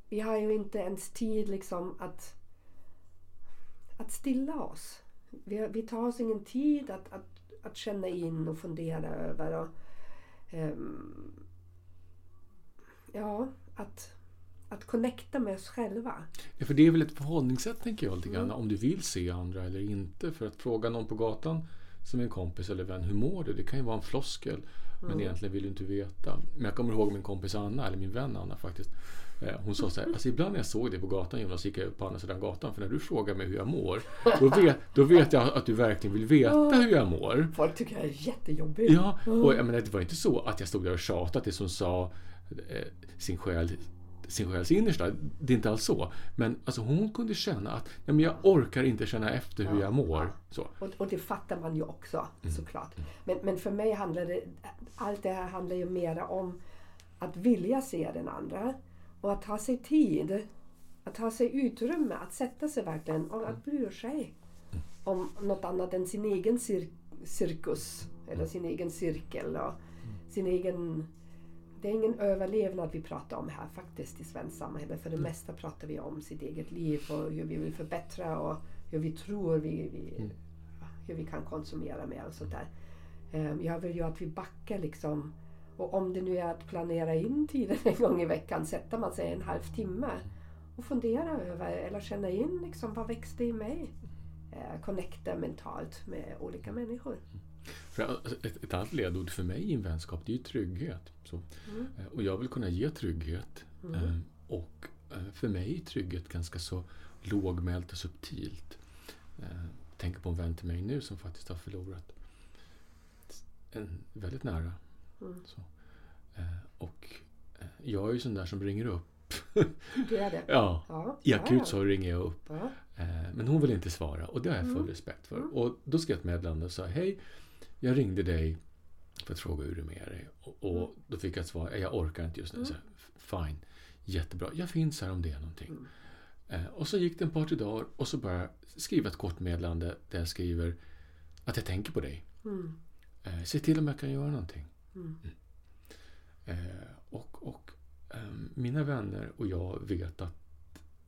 vi har ju inte ens tid liksom att, att stilla oss. Vi, vi tar oss ingen tid att, att, att känna in och fundera över. Och, um, ja, att, att connecta med oss själva. Ja, för det är väl ett förhållningssätt tänker jag lite grann. Mm. Om du vill se andra eller inte. För att fråga någon på gatan som en kompis eller vän, hur mår du? Det kan ju vara en floskel. Men mm. egentligen vill du inte veta. Men jag kommer ihåg min kompis Anna, eller min vän Anna faktiskt. Eh, hon sa så här, alltså ibland när jag såg dig på gatan Jonas, gick jag upp på andra sidan gatan. För när du frågar mig hur jag mår, då <laughs> vet, då vet jag att du verkligen vill veta hur jag mår. Folk tycker jag är jättejobbig. Ja, och jag menar, det var inte så att jag stod där och tjatade tills hon sa eh, sin själ sin själs innersta. Det är inte alls så. Men alltså, hon kunde känna att ja, men jag orkar inte känna efter hur jag mår. Så. Och, och det fattar man ju också mm. såklart. Men, men för mig handlar det, allt det här handlar ju mer om att vilja se den andra och att ta sig tid, att ta sig utrymme, att sätta sig verkligen och att bry sig om något annat än sin egen cir cirkus eller sin egen cirkel och sin egen det är ingen överlevnad vi pratar om här faktiskt i svenskt samhälle. För det mm. mesta pratar vi om sitt eget liv och hur vi vill förbättra och hur vi tror vi, vi mm. hur vi kan konsumera mer och sådär. Um, jag vill ju att vi backar liksom. Och om det nu är att planera in tiden en gång i veckan, sätter man sig en halvtimme och fundera över eller känna in liksom, vad växte i mig? Uh, connecta mentalt med olika människor. Alltså, ett, ett annat ledord för mig i en vänskap det är ju trygghet. Så. Mm. Eh, och jag vill kunna ge trygghet. Mm. Eh, och eh, för mig är trygghet ganska så lågmält och subtilt. Tänker på en vän till mig nu som faktiskt har förlorat en väldigt nära. Mm. Så. Och jag är ju sån där som ringer upp. <laughs> Du är det? Ja. ja. I akut så ringer jag upp. Ja. Men hon vill inte svara och det har jag full mm. respekt för. Mm. Och då skrev jag ett meddelande och sa Hej, jag ringde dig för att fråga hur det är med dig. Och, och mm. då fick jag ett svar, jag orkar inte just nu. Mm. Så, Fine, jättebra. Jag finns här om det är någonting. Mm. Eh, och så gick det en par till dagar och så bara skriva ett kort meddelande där jag skriver att jag tänker på dig. Mm. Eh, se till om jag kan göra någonting. Mm. mm. Eh, och och ehm, mina vänner och jag vet att,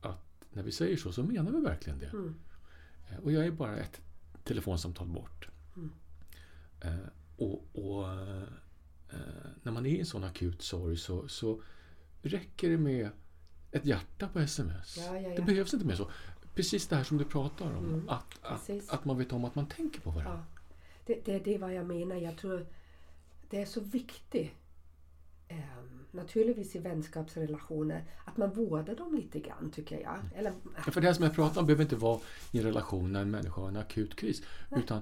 att när vi säger så, så menar vi verkligen det. Mm. Eh, och jag är bara ett telefonsamtal bort. Eh, och, och eh, när man är i en sån akut sorg så, så räcker det med ett hjärta på sms. Ja, ja, ja. Det behövs inte mer så. Precis det här som du pratar om. Mm, att, att, att man vet om att man tänker på varandra. Det, det, det är vad jag menar. Jag tror det är så viktigt, ehm, naturligtvis i vänskapsrelationer, att man vårdar dem lite grann tycker jag. Eller, Ja, För det här som jag pratar om behöver inte vara i en relation när en människa har en akut kris. Utan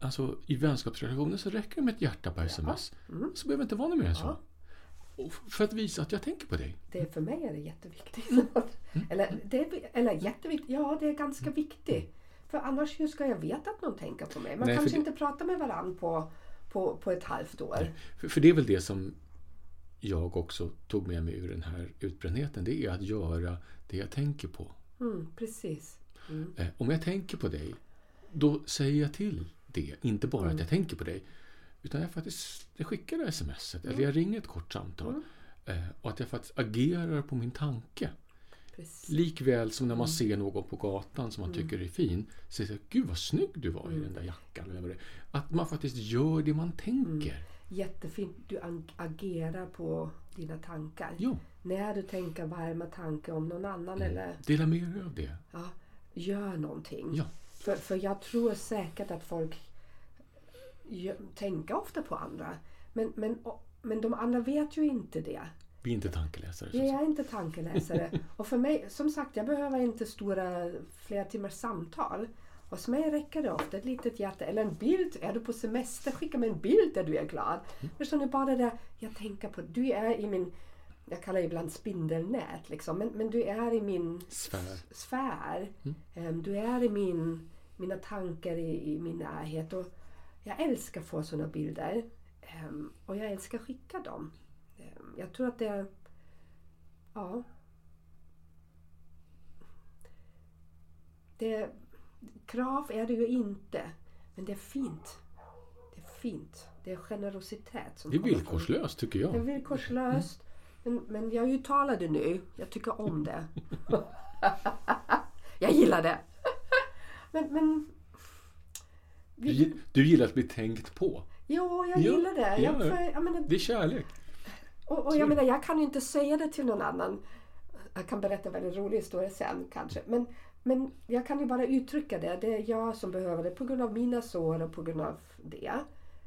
alltså, i vänskapsrelationer så räcker det med ett hjärta på sms. Så behöver det inte vara något mer än så. Ja. För att visa att jag tänker på dig. det, för mig är det jätteviktigt. Mm. <laughs> eller, det är, eller jätteviktigt, ja det är ganska viktigt. För annars hur ska jag veta att någon tänker på mig? Man Nej, kanske det- inte pratar med varandra på, på, på ett halvt år. För, för det är väl det som jag också tog med mig ur den här utbrändheten. Det är att göra det jag tänker på. Mm, precis. Mm. Eh, om jag tänker på dig, då säger jag till det. Inte bara Mm. att jag tänker på dig. Utan jag faktiskt jag skickar det smset Mm. eller jag ringer ett kort samtal. Eh, och att jag faktiskt agerar på min tanke. Precis. Likväl som när man Mm. ser någon på gatan som man tycker är fin. Så säger jag, Gud vad snygg du var i den där jackan. Eller vad det. Att man faktiskt gör det man tänker. Jättefint. Du ag- agerar på dina tankar. Ja, När du tänker varma tankar om någon annan eller dela med er av det. ja, gör någonting. Ja. För, för jag tror säkert att folk gör, tänker ofta på andra. Men, men, men de andra vet ju inte det. Vi är inte tankeläsare. Jag är inte tankeläsare. <laughs> Och för mig, som sagt, jag behöver inte stora flera timmars samtal. Hos mig räcker det ofta ett litet hjärta eller en bild. Är du på semester, skicka mig en bild där du är glad. Förstår ni? Bara det där, jag tänker på, du är i min, jag kallar det ibland spindelnät liksom, men, men du är i min Sfär. sfär. Em, Du är i min, mina tankar i, i min närhet. Och jag älskar att få sådana bilder. Em, Och jag älskar att skicka dem. Jag tror att det är... Ja. Det, krav är det ju inte. Men det är fint. Det är fint. Det är generositet. Som Det är villkorslöst tycker det är jag. villkorslöst. Men, men jag uttalar det nu. Jag tycker om det. <laughs> jag gillar det. men, men... Du, gi- du gillar att bli tänkt på. Jo, jag Ja, gillar det. Jag, ja. för, jag menar, Det är kärlek. Och, och jag menar, jag kan ju inte säga det till någon annan. Jag kan berätta en väldigt rolig historia sen kanske. Men, men jag kan ju bara uttrycka det. Det är jag som behöver det på grund av mina sår och på grund av det.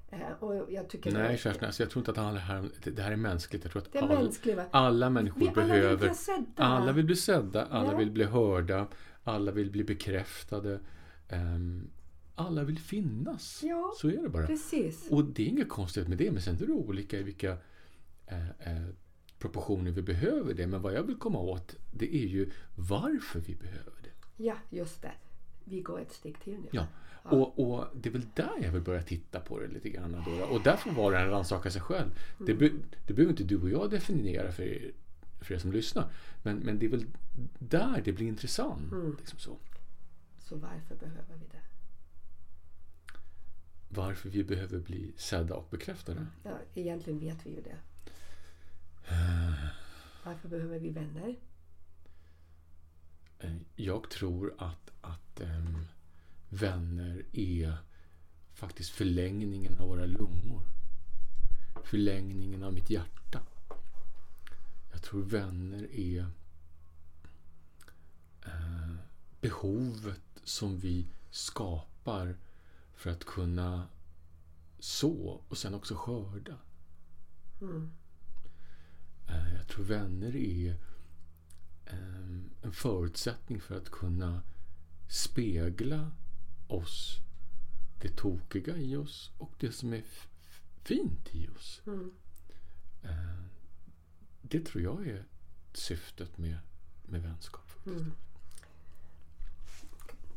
Eh, och jag tycker Nej, det, Kerstin, alltså jag tror inte att det här, det här är mänskligt. Jag tror att det är alla, mänskligt. alla människor Vi alla vill behöver... bli sedda. Alla vill bli sedda, alla Ja. vill bli hörda, alla vill bli bekräftade. ehm, alla vill finnas. Ja, Så är det bara. Precis. Och det är inget konstigt med det, men sen är det olika i vilka eh, eh, proportioner vi behöver det. Men vad jag vill komma åt, det är ju varför vi behöver det. Ja, just det. Vi går ett steg till nu. Ja. Och, och det är väl där jag vill börja titta på det lite grann. Då. Och därför var det en rannsaka sig själv. Det, be, det behöver inte du och jag definiera för er, för er som lyssnar. Men, men det är väl där det blir intressant. Liksom så. Så varför behöver vi det? Varför vi behöver bli sedda och bekräftade. Ja, egentligen vet vi ju det. Varför behöver vi vänner? Eh, Jag tror att, att ehm, vänner är faktiskt förlängningen av våra lungor. Förlängningen av mitt hjärta. Jag tror vänner är eh, behovet som vi skapar för att kunna så och sen också skörda. Mm. Eh, Jag tror vänner är ehm, en förutsättning för att kunna spegla oss, det tokiga i oss och det som är fint i oss. Mm. Eh, Det tror jag är syftet med, med vänskap. Mm.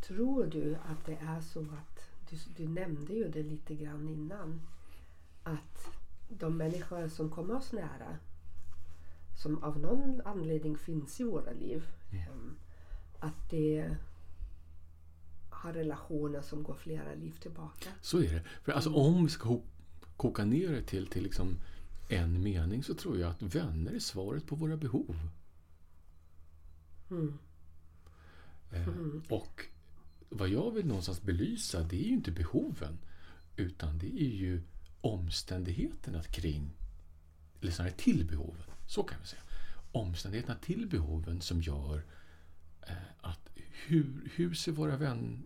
Tror du att det är så att, du, du nämnde ju det lite grann innan, att de människor som kommer oss nära, som av någon anledning finns i våra liv, em, att det har relationer som går flera liv tillbaka? Så är det. För alltså, om vi ska koka ner det till, till liksom en mening så tror jag att vänner är svaret på våra behov. Mm. Eh, Och vad jag vill någonstans belysa det är ju inte behoven utan det är ju omständigheterna kring eller snarare till behoven. Så kan vi säga. omständigheterna till behoven som gör eh, att hur, hur ser våra vän,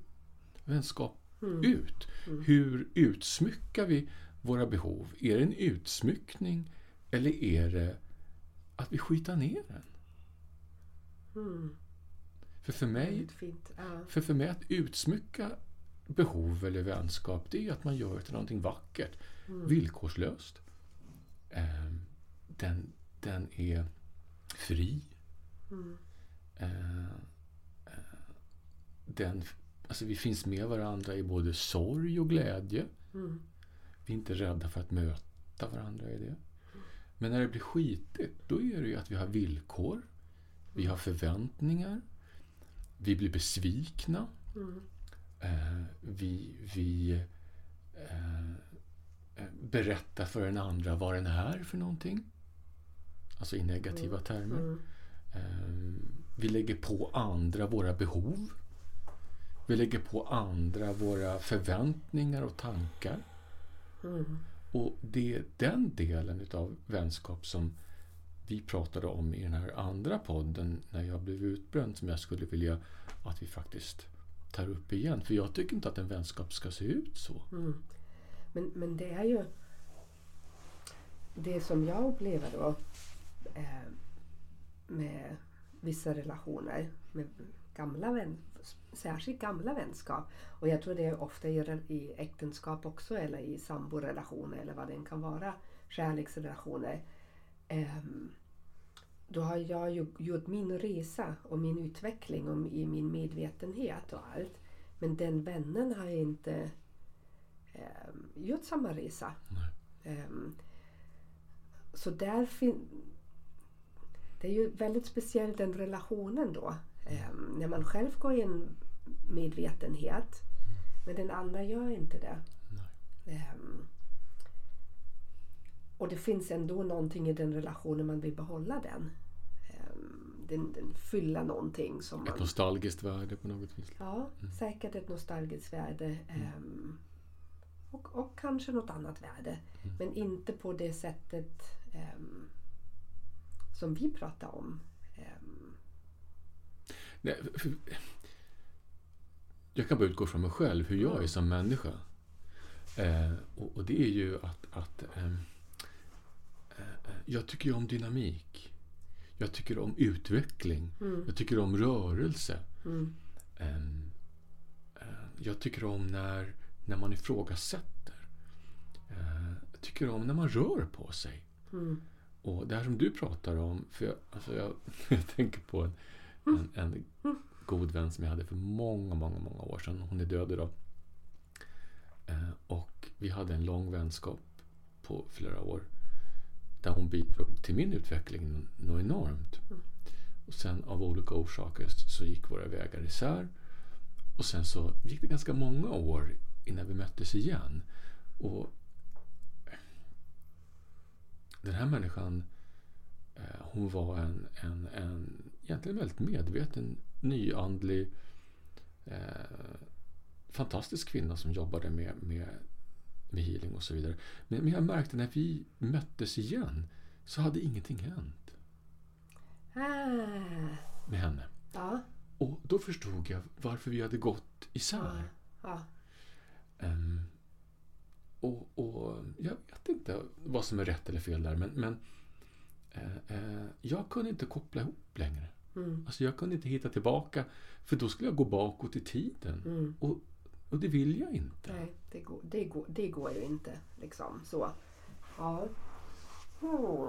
vänskap Mm. ut? Hur utsmyckar vi våra behov? Är det en utsmyckning eller är det att vi skitar ner den? Mm. För för mig, för för mig att utsmycka behov eller vänskap, det är att man gör det till någonting vackert. Villkorslöst. Ehm, den, den är fri. Mm. Eh, eh, den, alltså vi finns med varandra i både sorg och glädje. Mm. Vi är inte rädda för att möta varandra i det. Men när det blir skitigt, då är det ju att vi har villkor. Vi har förväntningar. Vi blir besvikna. Mm. Eh, vi vi eh, eh, berättar för den andra vad den är för någonting. Alltså i negativa termer. Mm. Eh, vi lägger på andra våra behov. Vi lägger på andra våra förväntningar och tankar. Mm. Och det är den delen utav vänskap som vi pratade om i den här andra podden när jag blev utbränd som jag skulle vilja att vi faktiskt tar upp igen. För jag tycker inte att en vänskap ska se ut så. Mm. Men, men det är ju det som jag upplever då eh, med vissa relationer med gamla vän, särskilt gamla vänskap. Och jag tror det är ofta i, äktenskap också eller i samborelationer eller vad det kan vara, kärleksrelationer. Ehm, då har jag ju gjort min resa och min utveckling och i min medvetenhet och allt. Men den vännen har inte ehm, gjort samma resa. Ehm, så där fin- det är ju väldigt speciellt den relationen då. Ehm, när man själv går i en medvetenhet men den andra gör inte det. Ehm, och det finns ändå någonting i den relationen man vill behålla den. Ehm, den, den fyller någonting som Ett man... nostalgiskt värde på något vis. Ja, säkert ett nostalgiskt värde. ehm, och, och kanske något annat värde. Men inte på det sättet ehm, som vi pratar om. Ehm, Nej, jag kan bara utgå från mig själv, hur jag är som människa. Eh, och, och det är ju att, att ehm, eh, jag tycker ju om dynamik. Jag tycker om utveckling. Jag tycker om rörelse. mm, Ehm, eh, jag tycker om när, när man ifrågasätter. Eh, jag tycker om när man rör på sig. mm, Och det här som du pratar om, för jag, alltså jag, <laughs> jag tänker på en, en, en god vän som jag hade för många, många, många år sedan. Hon är död idag. Eh, och vi hade en lång vänskap på flera år. Där hon bidrog till min utveckling något enormt. Och sen av olika orsaker så gick våra vägar isär. Och sen så gick det ganska många år innan vi möttes igen. Och den här människan eh, hon var en, en, en egentligen väldigt medveten, nyandlig, eh, fantastisk kvinna som jobbade med, med, med healing och så vidare. Men, men jag märkte när vi möttes igen så hade ingenting hänt ah, med henne. ja, Och då förstod jag varför vi hade gått isär. ja, Ehm, och, och jag vet inte vad som är rätt eller fel där, men, men eh, eh, jag kunde inte koppla ihop längre. mm, Alltså jag kunde inte hitta tillbaka, för då skulle jag gå bakåt i tiden. mm. Och, och det vill jag inte. Nej, det går, det, går, det går ju inte. Liksom så. Ja. Mm.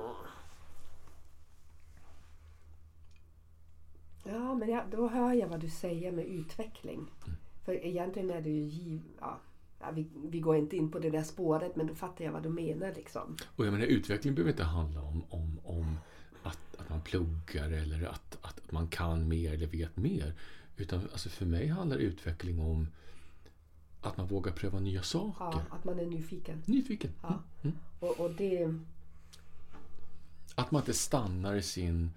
Ja, men jag, då hör jag vad du säger med utveckling. För egentligen är det ju giv... Ja, ja, vi, vi går inte in på det där spåret, men då fattar jag vad du menar. Liksom. Och jag menar, utveckling behöver inte handla om, om, om att, att man pluggar eller att, att man kan mer eller vet mer. Utan alltså för mig handlar utveckling om att man vågar pröva nya saker. Ja, att man är nyfiken. Nyfiken. Ja. Mm. Och, och det... Att man inte stannar i sin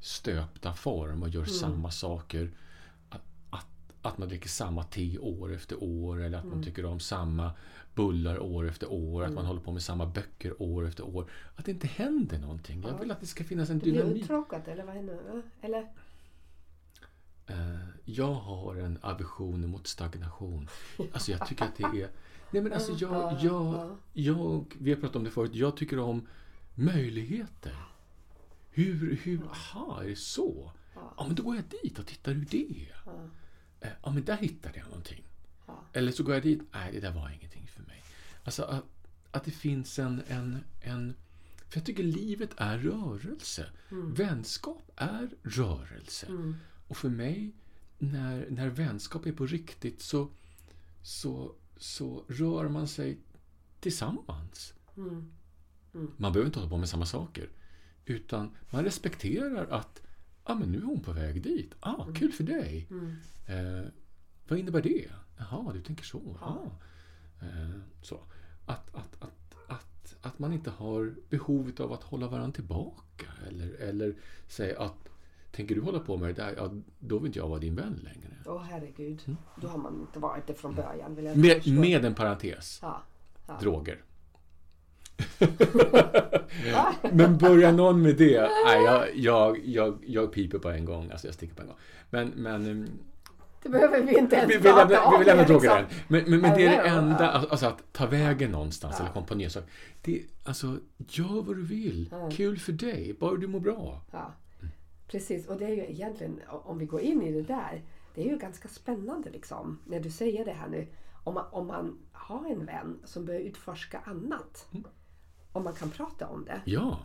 stöpta form och gör Mm. samma saker. Att, man dricker samma te år efter år eller att man tycker om samma bullar år efter år, att man håller på med samma böcker år efter år. Att det inte händer någonting. Jag vill att det ska finnas en Du blir dynamik. uttråkad eller vad händer? Ja, Eller? Eh, Jag har en aversion mot stagnation. Alltså jag tycker att det är... <laughs> Nej men alltså jag, jag, jag... Vi har pratat om det förut. Jag tycker om möjligheter. Hur, hur... Aha, är det så? Ja, men då går jag dit och tittar hur det är. Eh, Ja, men där hittade jag någonting. Eller så går jag dit. Nej, det där var ingenting för mig. Alltså att, att det finns en, en, en... För jag tycker livet är rörelse. Vänskap är rörelse. Och för mig, när, när vänskap är på riktigt så, så, så rör man sig tillsammans. Man behöver inte hålla på med samma saker. Utan man respekterar att ah, men nu är hon på väg dit. Ah, Kul för dig. Eh, vad innebär det? Jaha, du tänker så. Ja. Eh, så. Att, att, att, att, att man inte har behovet av att hålla varandra tillbaka. Eller, eller säga att tänker du hålla på med det där, ja, då vill inte jag vara din vän längre. Åh herregud. Då har man inte varit det från början. Vill jag Med, förstå. med en parentes. Ja. ja. Droger. <laughs> Men börjar någon med det? Nej, jag, jag, jag, jag piper på en gång. Alltså jag sticker på en gång. Men, men mm, Det behöver vi inte ens vi, vi prata om. vi lämnar liksom. droger än. Men, men, men det är det enda, alltså att ta vägen någonstans Ja. eller komma på nya saker. Det, alltså, gör vad du vill. Kul för dig, bara du mår bra. Ja, precis. Och det är ju egentligen, om vi går in i det där, det är ju ganska spännande liksom. När du säger det här nu. Om man, om man har en vän som börjar utforska annat. Om man kan prata om det. Ja,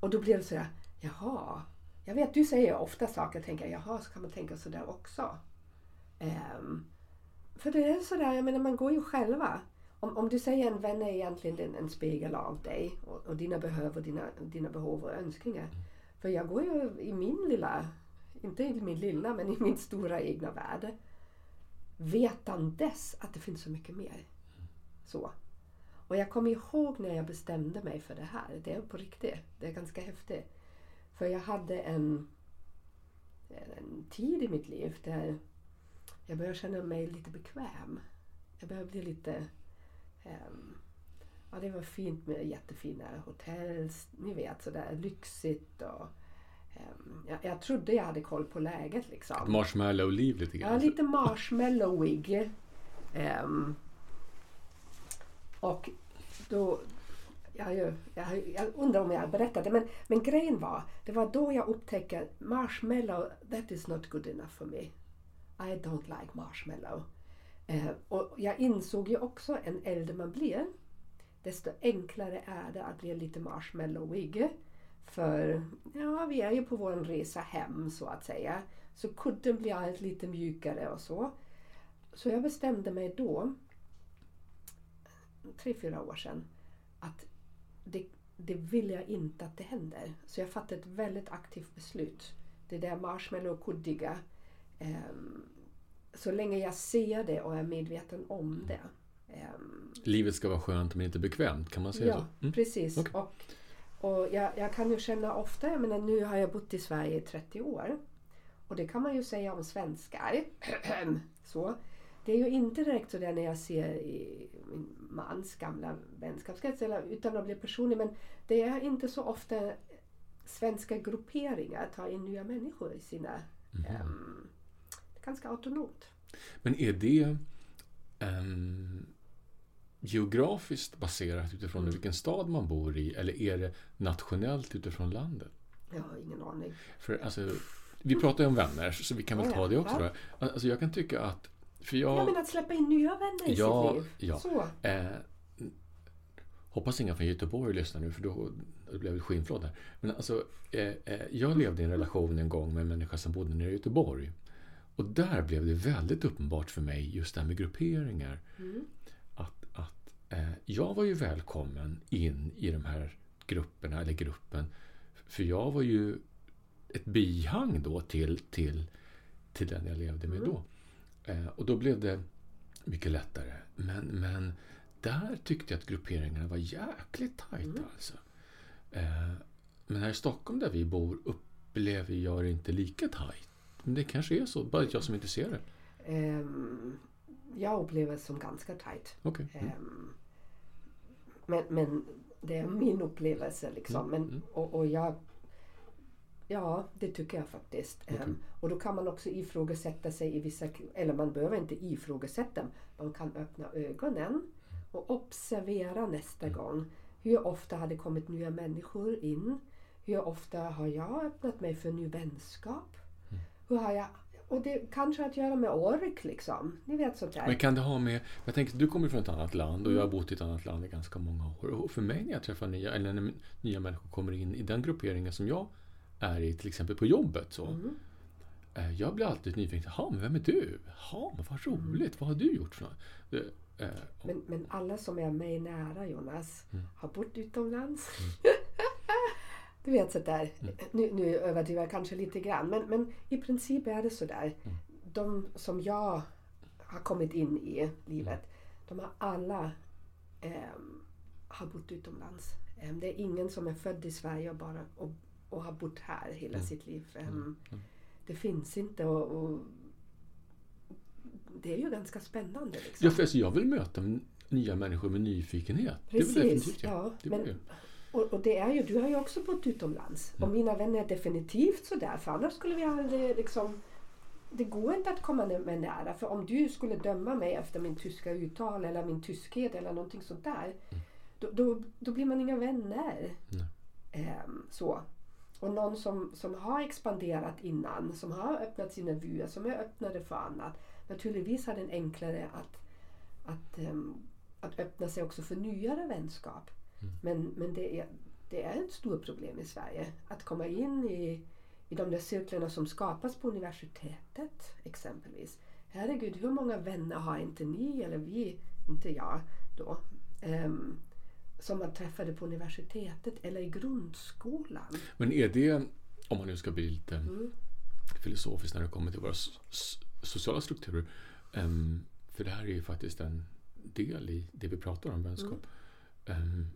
Och då blir det sådär, jaha. Jag vet, du säger ofta saker och tänker, jaha, så kan man tänka sådär också. Ehm, för det är sådär, jag menar man går ju själva. Om, om du säger en vän är egentligen en, en spegel av dig och, och dina behov och dina, dina behov och önskningar. För jag går ju i min lilla, inte i min lilla, men i min stora egna värld. Vetandes att det finns så mycket mer. Så. Och jag kommer ihåg när jag bestämde mig för det här. Det är på riktigt. Det är ganska häftigt. För jag hade en, en tid i mitt liv där jag började känna mig lite bekväm. Jag började bli lite... ehm, ja, det var fint med jättefina hotell. Ni vet, sådär lyxigt. Och, ehm, jag, jag trodde jag hade koll på läget liksom. marshmallow-liv lite Ja, grann. lite marshmallowig. Ehm, och då... Jag, ju- jag, jag undrar om jag berättade, men, men grejen var, det var då jag upptäckte marshmallow, that is not good enough for me. I don't like marshmallow. Eh, och jag insåg ju också, en äldre man blir, desto enklare är det att bli lite marshmallowig. För ja, vi är ju på vår resa hem så att säga. Så kudden blir allt lite mjukare och så. Så jag bestämde mig då, tre, fyra år sedan, att det, det vill jag inte att det händer. Så jag fattade ett väldigt aktivt beslut. Det där marshmallow-kuddiga. ehm, så länge jag ser det och är medveten om det. ehm, Livet ska vara skönt men inte bekvämt, kan man säga Ja, så? Mm. precis. Okej. Och, och jag, jag kan ju känna ofta, jag menar, nu har jag bott i Sverige i 30 år. Och det kan man ju säga om svenskar. <clears throat> så. Det är ju inte direkt så där när jag ser i min mans gamla vänskapskrets, utan att bli personlig, men det är inte så ofta svenska grupperingar tar in nya människor i sina... det är ganska autonomt. Men är det ehm, geografiskt baserat utifrån Mm. vilken stad man bor i eller är det nationellt utifrån landet? Jag har ingen aning. För alltså, vi pratar ju om vänner så vi kan väl ta det också. Då. Alltså, jag kan tycka att... För Jag jag... menar att släppa in nya vänner i Ja, sitt liv. ja. Så. Eh, hoppas inga från Göteborg lyssnar nu för då det blev ett skinnflåd där. Men alltså, eh, eh, jag levde i en relation en gång med en människa som bodde nere i Göteborg. Och där blev det väldigt uppenbart för mig just det här med grupperingar. Att, att eh, jag var ju välkommen in i de här grupperna, eller gruppen. För jag var ju ett bihang då till, till, till den jag levde med då. Eh, och då blev det mycket lättare. Men, men där tyckte jag att grupperingarna var jäkligt tajta. Alltså. Eh, men här i Stockholm där vi bor upplever jag det inte lika tajt. Men det kanske är så, bara jag som inte ser det. Ehm, jag upplever det som ganska tajt. Okej. Mm. Ehm, men, men det är min upplevelse liksom. Mm, Men, mm. och, och jag, ja, det tycker jag faktiskt. Okej. Ehm, och då kan man också ifrågasätta sig i vissa, eller man behöver inte ifrågasätta. Man kan öppna ögonen och observera nästa gång. Hur ofta har det kommit nya människor in? Hur ofta har jag öppnat mig för ny vänskap? Mm. Hur har jag, och det kanske har att göra med ork liksom. Ni vet sånt där. Men kan det ha med... Jag tänker, du kommer från ett annat land och jag har bott i ett annat land i ganska många år. Och för mig när jag träffar nya, eller när nya människor kommer in i den grupperingen som jag är i, till exempel på jobbet. Så, Mm. eh, jag blir alltid nyfiken. Jaha, men vem är du? Men vad roligt. Vad har du gjort för något? Eh, Men, men alla som är mig nära Jonas Mm. har bott utomlands. <laughs> du vet sådär. Mm. Nu, nu överdriver jag kanske lite grann men, men i princip är det sådär. Mm. De som jag har kommit in i livet de har alla ehm, har bott utomlands. Ehm, det är ingen som är född i Sverige och, bara, och, och har bott här hela Mm. sitt liv. Ehm, Mm. Det finns inte och, och det är ju ganska spännande. Liksom. Ja, för alltså, jag vill möta nya människor med nyfikenhet. Precis, det ja. Det Men, och, och det är ju, du har ju också bott utomlands. Mm. Och mina vänner är definitivt sådär. För annars skulle vi aldrig liksom... Det går inte att komma mig nära. För om du skulle döma mig efter min tyska uttal eller min tyskhet eller någonting sånt där. Då, då, då blir man inga vänner. Nej. Ehm, så. Och någon som, som har expanderat innan, som har öppnat sina vyer, som är öppnade för annat. Naturligtvis är den enklare att, att, ehm, att öppna sig också för nyare vänskap. Mm. Men, men det, är, det är ett stort problem i Sverige. Att komma in i, i de där cirklarna som skapas på universitetet exempelvis. Herregud, hur många vänner har inte ni, eller vi, inte jag då, ehm, som man träffade på universitetet eller i grundskolan? Men är det, om man nu ska bli lite Mm. filosofiskt när det kommer till våra sociala strukturer. ehm, för det här är ju faktiskt en del i det vi pratar om, vänskap. Ehm,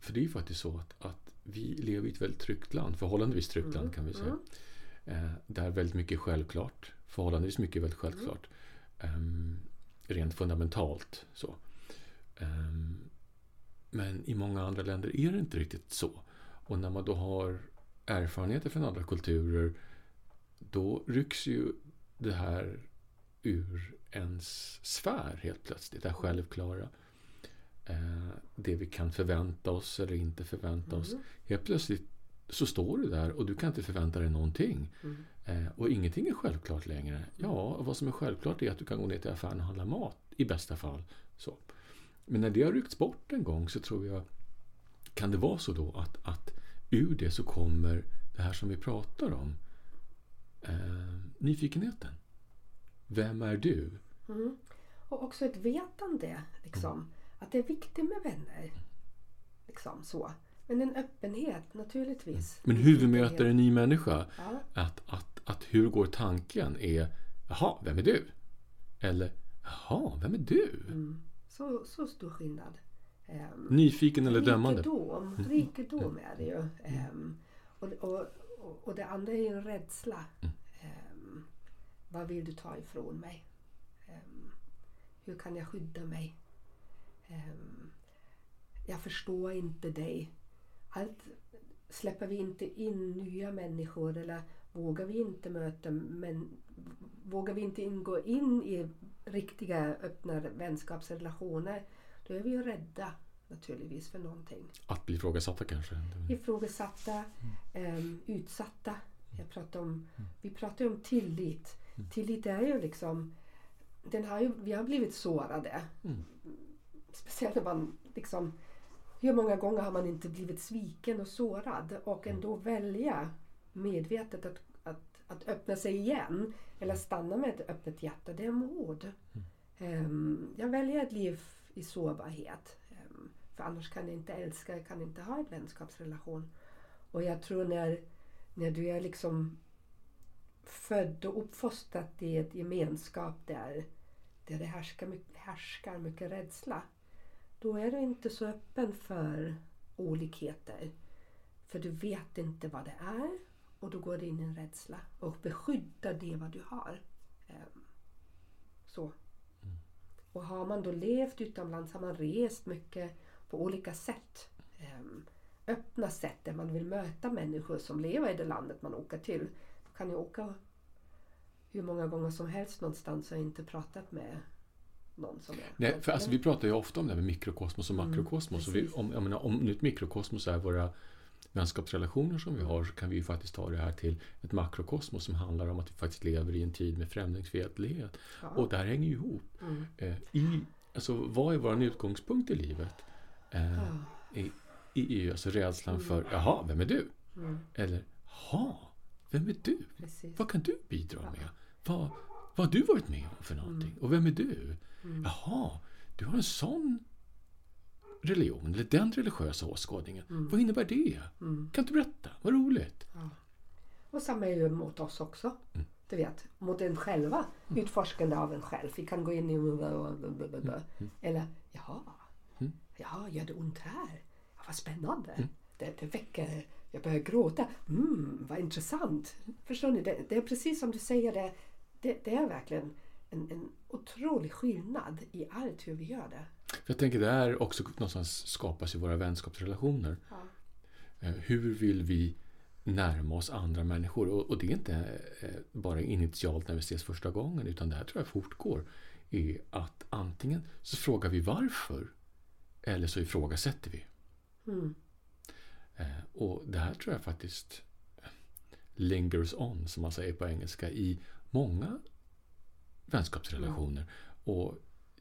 för det är ju faktiskt så att, att vi lever i ett väldigt tryggt land, förhållandevis tryggt land kan vi säga. Eh, där väldigt mycket är självklart. Förhållandevis mycket är väldigt självklart. Ehm, rent fundamentalt så. Ehm, men i många andra länder är det inte riktigt så. Och när man då har erfarenheter från andra kulturer då rycks ju det här ur ens sfär helt plötsligt. Det här självklara. Eh, det vi kan förvänta oss eller inte förvänta oss. Helt plötsligt så står du där och du kan inte förvänta dig någonting. Mm. Eh, och ingenting är självklart längre. Ja, vad som är självklart är att du kan gå ner till affären och handla mat. I bästa fall. Så. Men när det har ryckts bort en gång så tror jag kan det vara så då att, att ur det så kommer det här som vi pratar om. Eh, nyfikenheten. Vem är du? Mm. Och också ett vetande. Liksom, Att det är viktigt med vänner. Liksom, så. Men en öppenhet naturligtvis. Men hur vi möter en ny människa. Ja, Att, att, att hur går tanken är Jaha, vem är du? Eller Jaha, vem är du? mm. Så, så stor skillnad. Ehm, Nyfiken eller dömande? Mm. Rikedom, rikedom är det ju. Ehm, och, och, och, det andra är ju en rädsla. Mm. Ehm, vad vill du ta ifrån mig? Hur kan jag skydda mig? Jag förstår inte dig. Allt, släpper vi inte in nya människor eller vågar vi inte möta men vågar vi inte ingå in i riktiga öppna vänskapsrelationer då är vi ju rädda naturligtvis för någonting. Att bli ifrågasatta kanske? Ifrågasatta, ehm, utsatta. Jag pratar om, vi pratar ju om tillit. Tillit är ju liksom, den har ju, vi har blivit sårade. Mm. Speciellt när man liksom, hur många gånger har man inte blivit sviken och sårad och ändå välja medvetet att, att, att öppna sig igen eller stanna med ett öppet hjärta. Det är mod. Ehm, jag väljer ett liv i sårbarhet. Ehm, för annars kan jag inte älska, jag kan inte ha en vänskapsrelation. Och jag tror när, när du är liksom född och uppfostrad i ett gemenskap där, där det härskar mycket, härskar mycket rädsla. Då är du inte så öppen för olikheter. För du vet inte vad det är och då går det in en rädsla och beskyddar det vad du har. Ehm, Så. Och har man då levt utomlands, har man rest mycket på olika sätt. Ehm, öppna sätt där man vill möta människor som lever i det landet man åker till. Man kan ju åka hur många gånger som helst någonstans och inte pratat med någon som är Nej, för alltså, vi pratar ju ofta om det här med mikrokosmos och makrokosmos. och vi, om, menar, om nu ett mikrokosmos är våra vänskapsrelationer som vi har så kan vi ju faktiskt ta det här till ett makrokosmos som handlar om att vi faktiskt lever i en tid med främlingsfientlighet. Ja. Och det här hänger ju ihop. Mm. Eh, i, alltså, vad är vår utgångspunkt i livet? Eh, Ja. i, i, i alltså rädslan för, jaha, vem är du? Mm. Eller, jaha, vem är du? Precis. Vad kan du bidra med? Vad, vad har du varit med om för någonting? Och vem är du? Jaha, du har en sån religion, eller den religiösa åskådningen. Vad innebär det? Kan du berätta? Vad roligt. Och samma är ju mot oss också. Mm. Du vet, mot en själva. Utforskande av en själv. Vi kan gå in i... Eller, jaha. Jaha, gör det ont här? Ja, vad spännande. Det, det väcker... Jag börjar gråta. Mm, vad intressant. Förstår ni? Det, det är precis som du säger. Det, det, det är verkligen en, en otrolig skillnad i allt hur vi gör det. Jag tänker, det här också någonstans skapas i våra vänskapsrelationer. Ja. Eh, Hur vill vi närma oss andra människor? Och, och det är inte eh, bara initialt när vi ses första gången, utan det här tror jag fortgår. Är att antingen så frågar vi varför, eller så ifrågasätter vi. Mm. Eh, Och det här tror jag faktiskt lingers on, som man säger på engelska, i många vänskapsrelationer. Och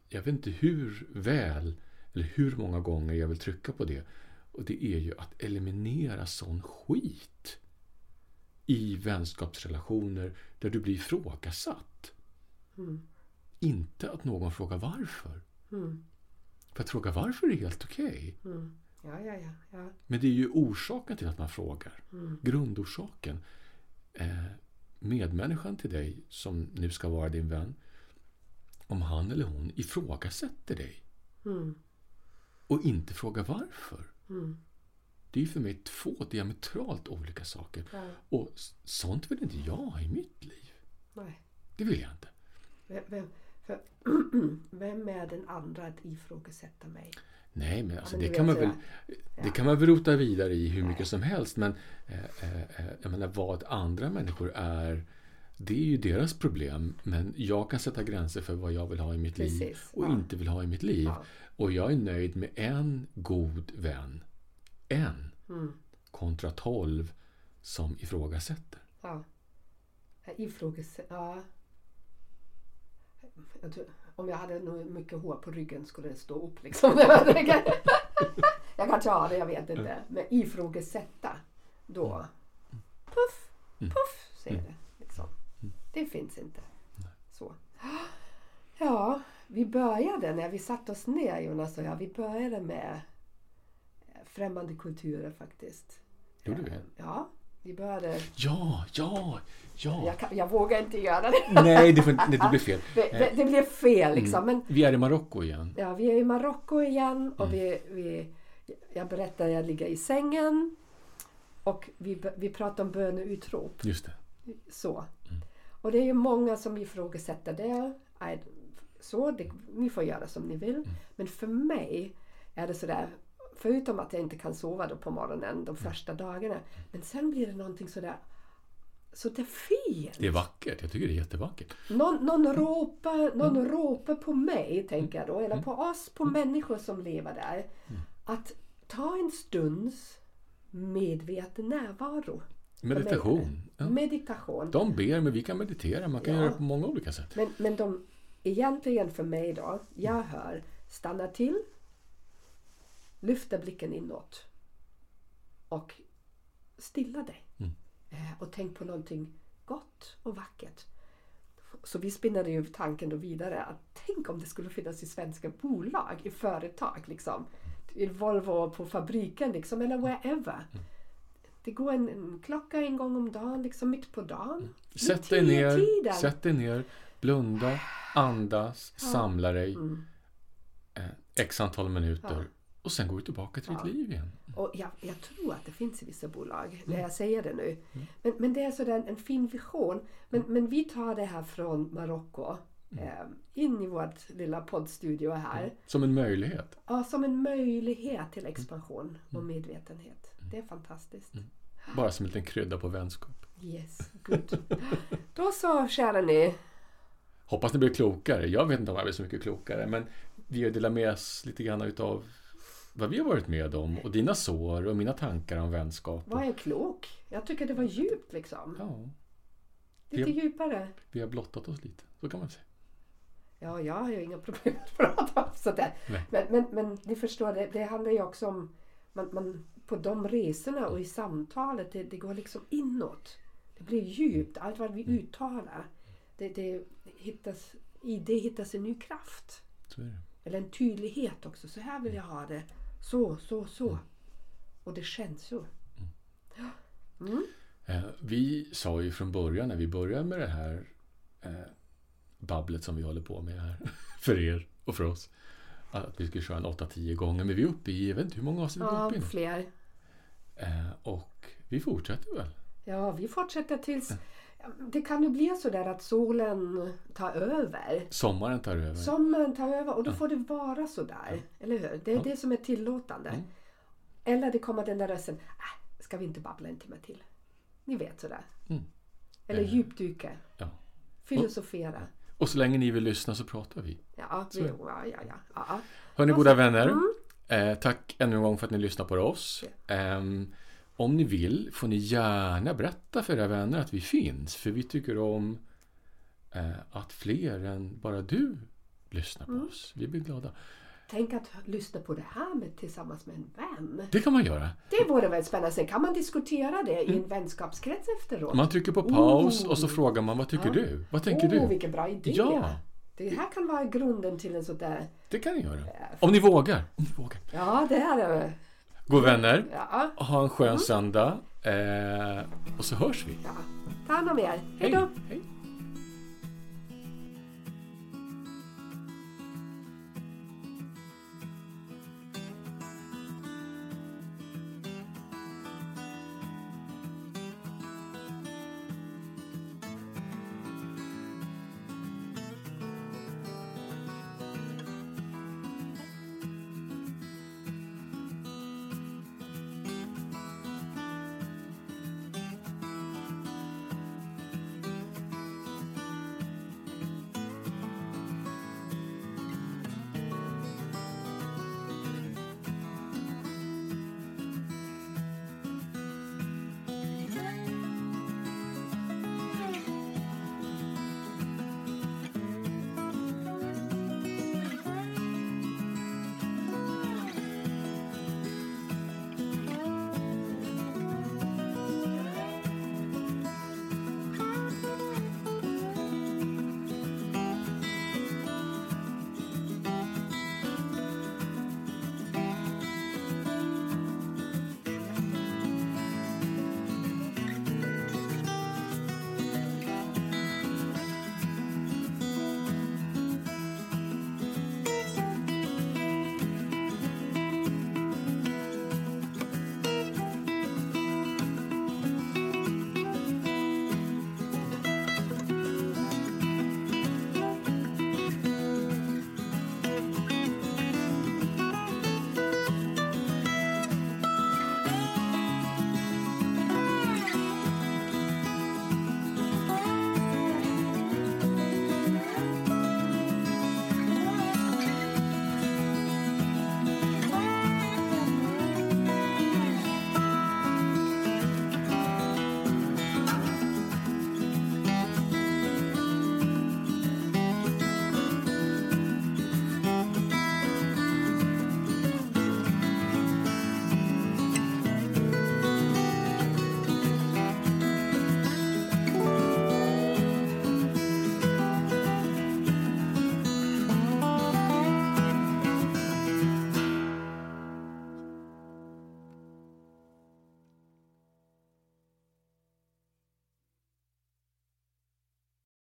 jag vet inte hur väl, eller hur många gånger jag vill trycka på det. Och det är ju att eliminera sån skit i vänskapsrelationer där du blir ifrågasatt. Mm. Inte att någon frågar varför. Mm. För att fråga varför är helt okej. Mm. Ja, ja, ja. ja. Men det är ju orsaken till att man frågar. Mm. Grundorsaken. Eh, medmänniskan till dig, som nu ska vara din vän, om han eller hon ifrågasätter dig Mm. och inte frågar varför. Mm. Det är ju för mig två diametralt olika saker. Ja. Och sånt vill inte jag ha i mitt liv. Nej. Det vill jag inte. Vem, vem, <clears throat> vem är den andra att ifrågasätta mig? Nej, men, alltså, det, kan man väl, det kan man väl rota vidare i hur mycket som helst. Men eh, eh, eh, jag menar, vad andra människor är, det är ju deras problem. Men jag kan sätta gränser för vad jag vill ha i mitt liv och inte vill ha i mitt liv. Och jag är nöjd med en god vän. En. Mm. Kontra tolv som ifrågasätter. Ja. Ifrågasätter... Ja. Jag tror, om jag hade mycket hår på ryggen skulle det stå upp liksom. <laughs> jag kanske har det, jag vet inte. Men ifrågasätta, då... Puff, puff, säger det. Liksom. Det finns inte. Så. Ja, vi började när vi satte oss ner Jonas och jag. Vi började med främmande kulturer faktiskt. Gjorde vi? Ja, vi började... Ja, ja, ja. Jag, kan, jag vågar inte göra det. Nej, det, får, nej, det blir fel. Det, det, blev fel liksom. Men Vi är i Marocko igen. ja, vi är i Marocko igen och vi, vi, jag berättar jag ligger i sängen och vi, vi pratar om böneutrop. Just det. Så. Och det är ju många som ifrågasätter det. Så, det, ni får göra som ni vill. Men för mig är det sådär, förutom att jag inte kan sova då på morgonen de första dagarna. Men sen blir det någonting sådär, så det är fel. Det är vackert. Jag tycker det är jättevackert. Någon, någon, ropar, någon ropar på mig, tänker jag då, eller på oss, på människor som lever där. Att ta en stunds medveten närvaro. Meditation. Ja. Meditation. De ber, men vi kan meditera. Man kan Ja. göra det på många olika sätt. Men, men de, egentligen för mig då, jag hör stanna till, lyfta blicken inåt och stilla dig. Mm. Eh, och tänk på någonting gott och vackert. Så vi spinnade ju tanken då vidare att tänk om det skulle finnas i svenska bolag, i företag liksom. I Volvo på fabriken liksom, eller wherever. Det går en, en klocka en gång om dagen, liksom mitt på dagen. Vid Sätt dig ner, sätt dig ner, blunda, andas, samla dig. Mm. Eh, X antal minuter. Ja. Och sen går du tillbaka till Ja. ditt liv igen. Och jag, jag tror att det finns i vissa bolag när jag säger det nu. Men, men det är sådär en, fin vision. Men, men vi tar det här från Marocko eh, in i vårt lilla poddstudio här. Som en möjlighet. Ja, som en möjlighet till expansion och medvetenhet. Det är fantastiskt. Bara som en liten krydda på vänskap. Yes, good. <laughs> Då så, kära ni. Hoppas ni blir klokare. Jag vet inte om jag blir så mycket klokare. Men vi har delat med oss lite grann utav vad vi har varit med om. Och dina sår och mina tankar om vänskap. Vad är klok? Jag tycker det var djupt liksom. Ja, Lite vi- djupare. vi har blottat oss lite. Så kan man säga. Ja, jag har ju inga problem att <laughs> prata om sådär. Men, men, men ni förstår, det, det handlar ju också om man, man, på de resorna och i samtalet, det, det går liksom inåt. Det blir djupt. Allt vad vi uttalar, det, det hittas, i det hittas en ny kraft. Eller en tydlighet också. Så här vill jag ha det. Så, så, så. Och det känns så. Mm. Eh, vi sa ju från början när vi började med det här eh, babblet som vi håller på med här. <laughs> För er och för oss. Att vi skulle köra en 8-10 gånger. Men vi är uppe i, jag vet inte hur många avsnitt vi är Ja, uppe i fler. Eh, och vi fortsätter väl. Ja, vi fortsätter tills... Det kan ju bli så där att solen tar över. Sommaren tar över. Sommaren tar över och då får det vara så där. Eller hur? Det är det som är tillåtande. Eller det kommer den där rösten. Äh, ska vi inte babbla en timme till? Ni vet sådär. Mm. Eller Eh. djupdyka. Ja. Filosofera. Och så länge ni vill lyssna så pratar vi. Ja, vi, ja, ja, ja. ja. Hörni goda vänner. Mm. Eh, tack ännu en gång för att ni lyssnar på oss. Ehm, om ni vill får ni gärna berätta för era vänner att vi finns. För vi tycker om eh, att fler än bara du lyssnar på Mm. oss. Vi blir glada. Tänk att lyssna på det här med, tillsammans med en vän. Det kan man göra. Det vore väl spännande. Sen kan man diskutera det i en vänskapskrets efteråt. Man trycker på paus Oh. och så frågar man vad tycker Ja. du? Vad tänker Åh, du? vilken bra idé! Ja. Det här kan vara grunden till en sån där... Det kan ni göra. Om ni vågar. Om ni vågar. Ja, det här är... God vänner. Ja, Ha en skön söndag. Eh, och så hörs vi. ja. Ta hand om er. Hej då!